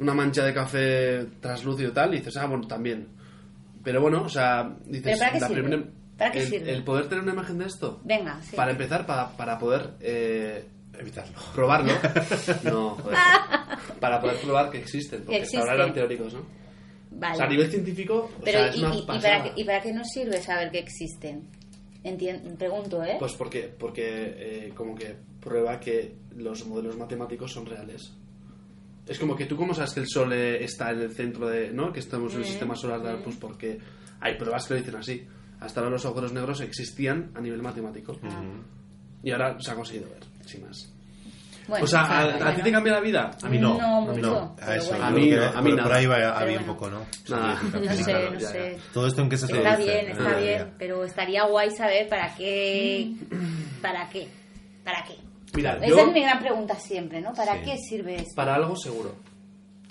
una mancha de café traslúcido y tal. Y dices, ah, bueno, también. Pero bueno, o sea, dices, ¿Pero para qué la sirve? primera- ¿Para qué el, sirve? el poder tener una imagen de esto. Venga, sí. Para empezar, para, para poder eh, Evitarlo. probarlo. No, joder. (laughs) Para poder probar que existen. Porque Que hasta ahora eran teóricos, ¿no? Vale. O sea, a nivel científico, o Pero es ¿y, una y- para qué, ¿y para qué nos sirve saber que existen? Entien- pregunto, ¿eh? Pues porque, porque eh, como que prueba que los modelos matemáticos son reales. Es como que tú cómo sabes que el Sol eh, está en el centro de... ¿no? Que estamos Mm, en el sistema solar, pues porque hay pruebas que lo dicen así. Hasta ahora los agujeros negros existían a nivel matemático. Y ahora se ha conseguido ver, sin más. Bueno, o sea, ¿a, a ti te cambia la vida? A mí no. No a mí mucho, no. A eso. bueno. A mí no, que a mí por, nada. por ahí va, había un bueno. poco, ¿no? Nada. Sí, No sé, Claro, no ya, sé. ya. Todo esto en qué se Está bien, está Ah, bien, ya. pero estaría guay saber para qué. ¿Para qué? ¿Para qué? Mira, Esa yo... es mi gran pregunta siempre, ¿no? ¿Para Sí. qué sirve esto? Para algo seguro.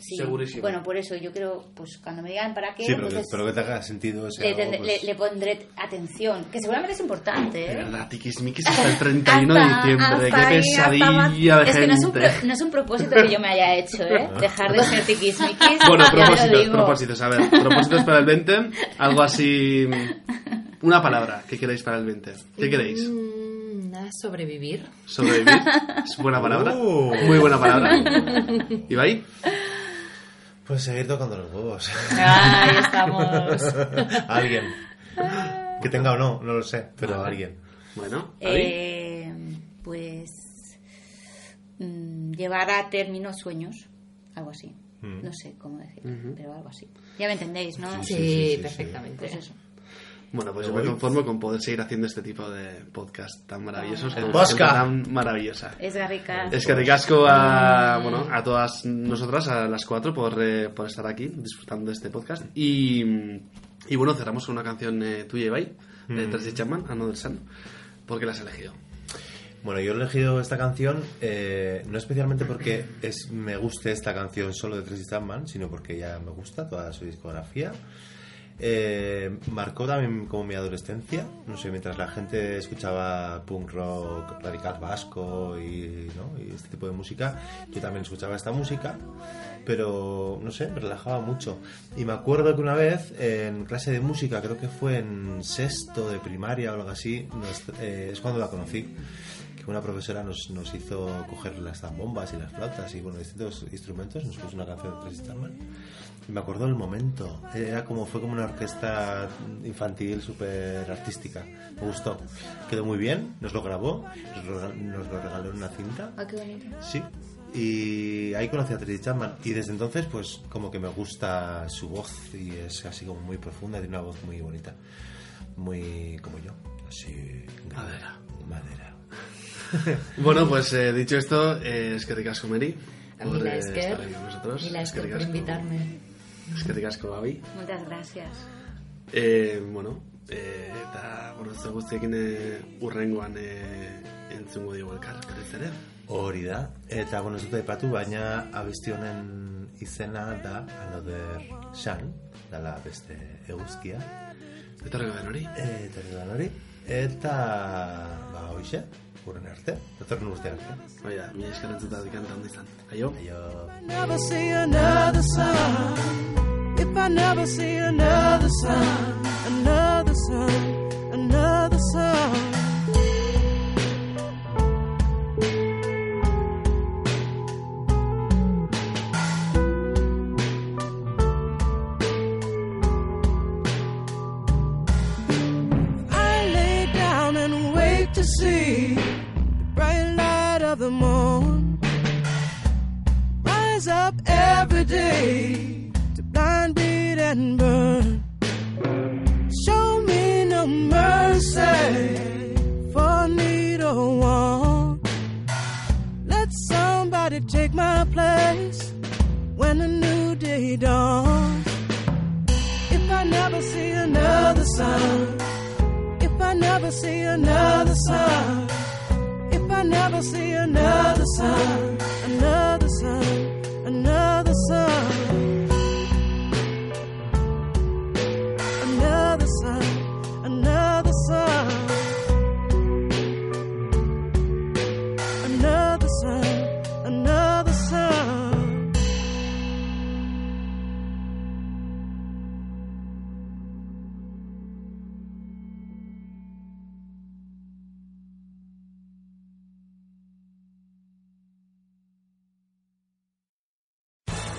Sí. segurísimo. Bueno, por eso yo creo, pues cuando me digan para qué, Sí, pero, que, entonces pero que te haga sentido ese le, algo, pues- le- le pondré atención, que seguramente es importante, De ¿eh? verdad, tiquismiquis hasta el (laughs) 31 de diciembre. Qué ahí, pesadilla de Es que no es, un gente. pro- no es un propósito que yo me haya hecho, ¿eh? (laughs) Dejar de ser tiquismiquis. Bueno, propósitos, propósitos. A ver, propósitos para el 20. Algo así. Una palabra que queréis para el 20. ¿Qué queréis? Sobrevivir. ¿Sobrevivir? (laughs) Es buena palabra. Uh. Muy buena palabra. (laughs) ¿Ibai? Pues seguir tocando los huevos. Ahí estamos. (laughs) alguien. Que tenga o no, no lo sé, pero alguien. Bueno. Eh, pues mm, llevar a término sueños, algo así. Mm. No sé cómo decir, pero algo así. Ya me entendéis, ¿no? Sí, sí, sí, sí. perfectamente. Pues eso. Bueno, pues yo me conformo con poder seguir haciendo este tipo de podcast tan maravillosos. El Bosca. gente tan maravillosa. Es garrica. Es que ricasco a, bueno, a todas nosotras, a las cuatro, por, eh, por estar aquí disfrutando de este podcast. Y, y bueno, cerramos con una canción eh, tuya, Ibai, de Tracy Chapman, Another Sun. ¿Por qué la has elegido? Bueno, yo he elegido esta canción eh, no especialmente porque es, me guste esta canción solo de Tracy Chapman, sino porque ya me gusta toda su discografía. Eh, marcó también como mi adolescencia, no sé, mientras la gente escuchaba punk rock radical vasco y, ¿no? y este tipo de música, yo también escuchaba esta música, pero no sé, me relajaba mucho. Y me acuerdo que una vez en clase de música, creo que fue en sexto de primaria o algo así, eh, es cuando la conocí que una profesora nos, nos hizo coger las zambombas y las flautas y bueno, distintos instrumentos, nos puso una canción de Tracy Chapman y me acuerdo del momento, era como, fue como una orquesta infantil súper artística, me gustó, quedó muy bien, nos lo grabó, nos lo, nos lo regaló en una cinta, Ah, qué bonito. sí, y ahí conocí a Tracy Chapman y desde entonces pues como que me gusta su voz y es así como muy profunda, tiene una voz muy bonita. muy como yo, así Madera. madera. (laughs) Bueno, pues eh, dicho esto, eh, es que ricasco, Mary. A por, eh, Esker. estar aquí con nosotros. Mila Es que Esker por invitarme. Es que ricasco, Gaby. Muchas gracias. Eh, bueno, eh, eta, bueno, ez guztiekin eh, urrengoan eh, entzungo dugu elkar, berriz ere. Hori da, eta bueno, ez dut aipatu, baina abesti honen izena da Another Sun, dala beste eguzkia, Eta horrego den hori. eta hori da hori, eta ba hoxe, urren arte, datorren urte arte. Hoi da, mi esker entzutak kanta handi izan. Aio. Aio. never see another sun, if I never see another sun, another sun, see another sun. If I never see another sun,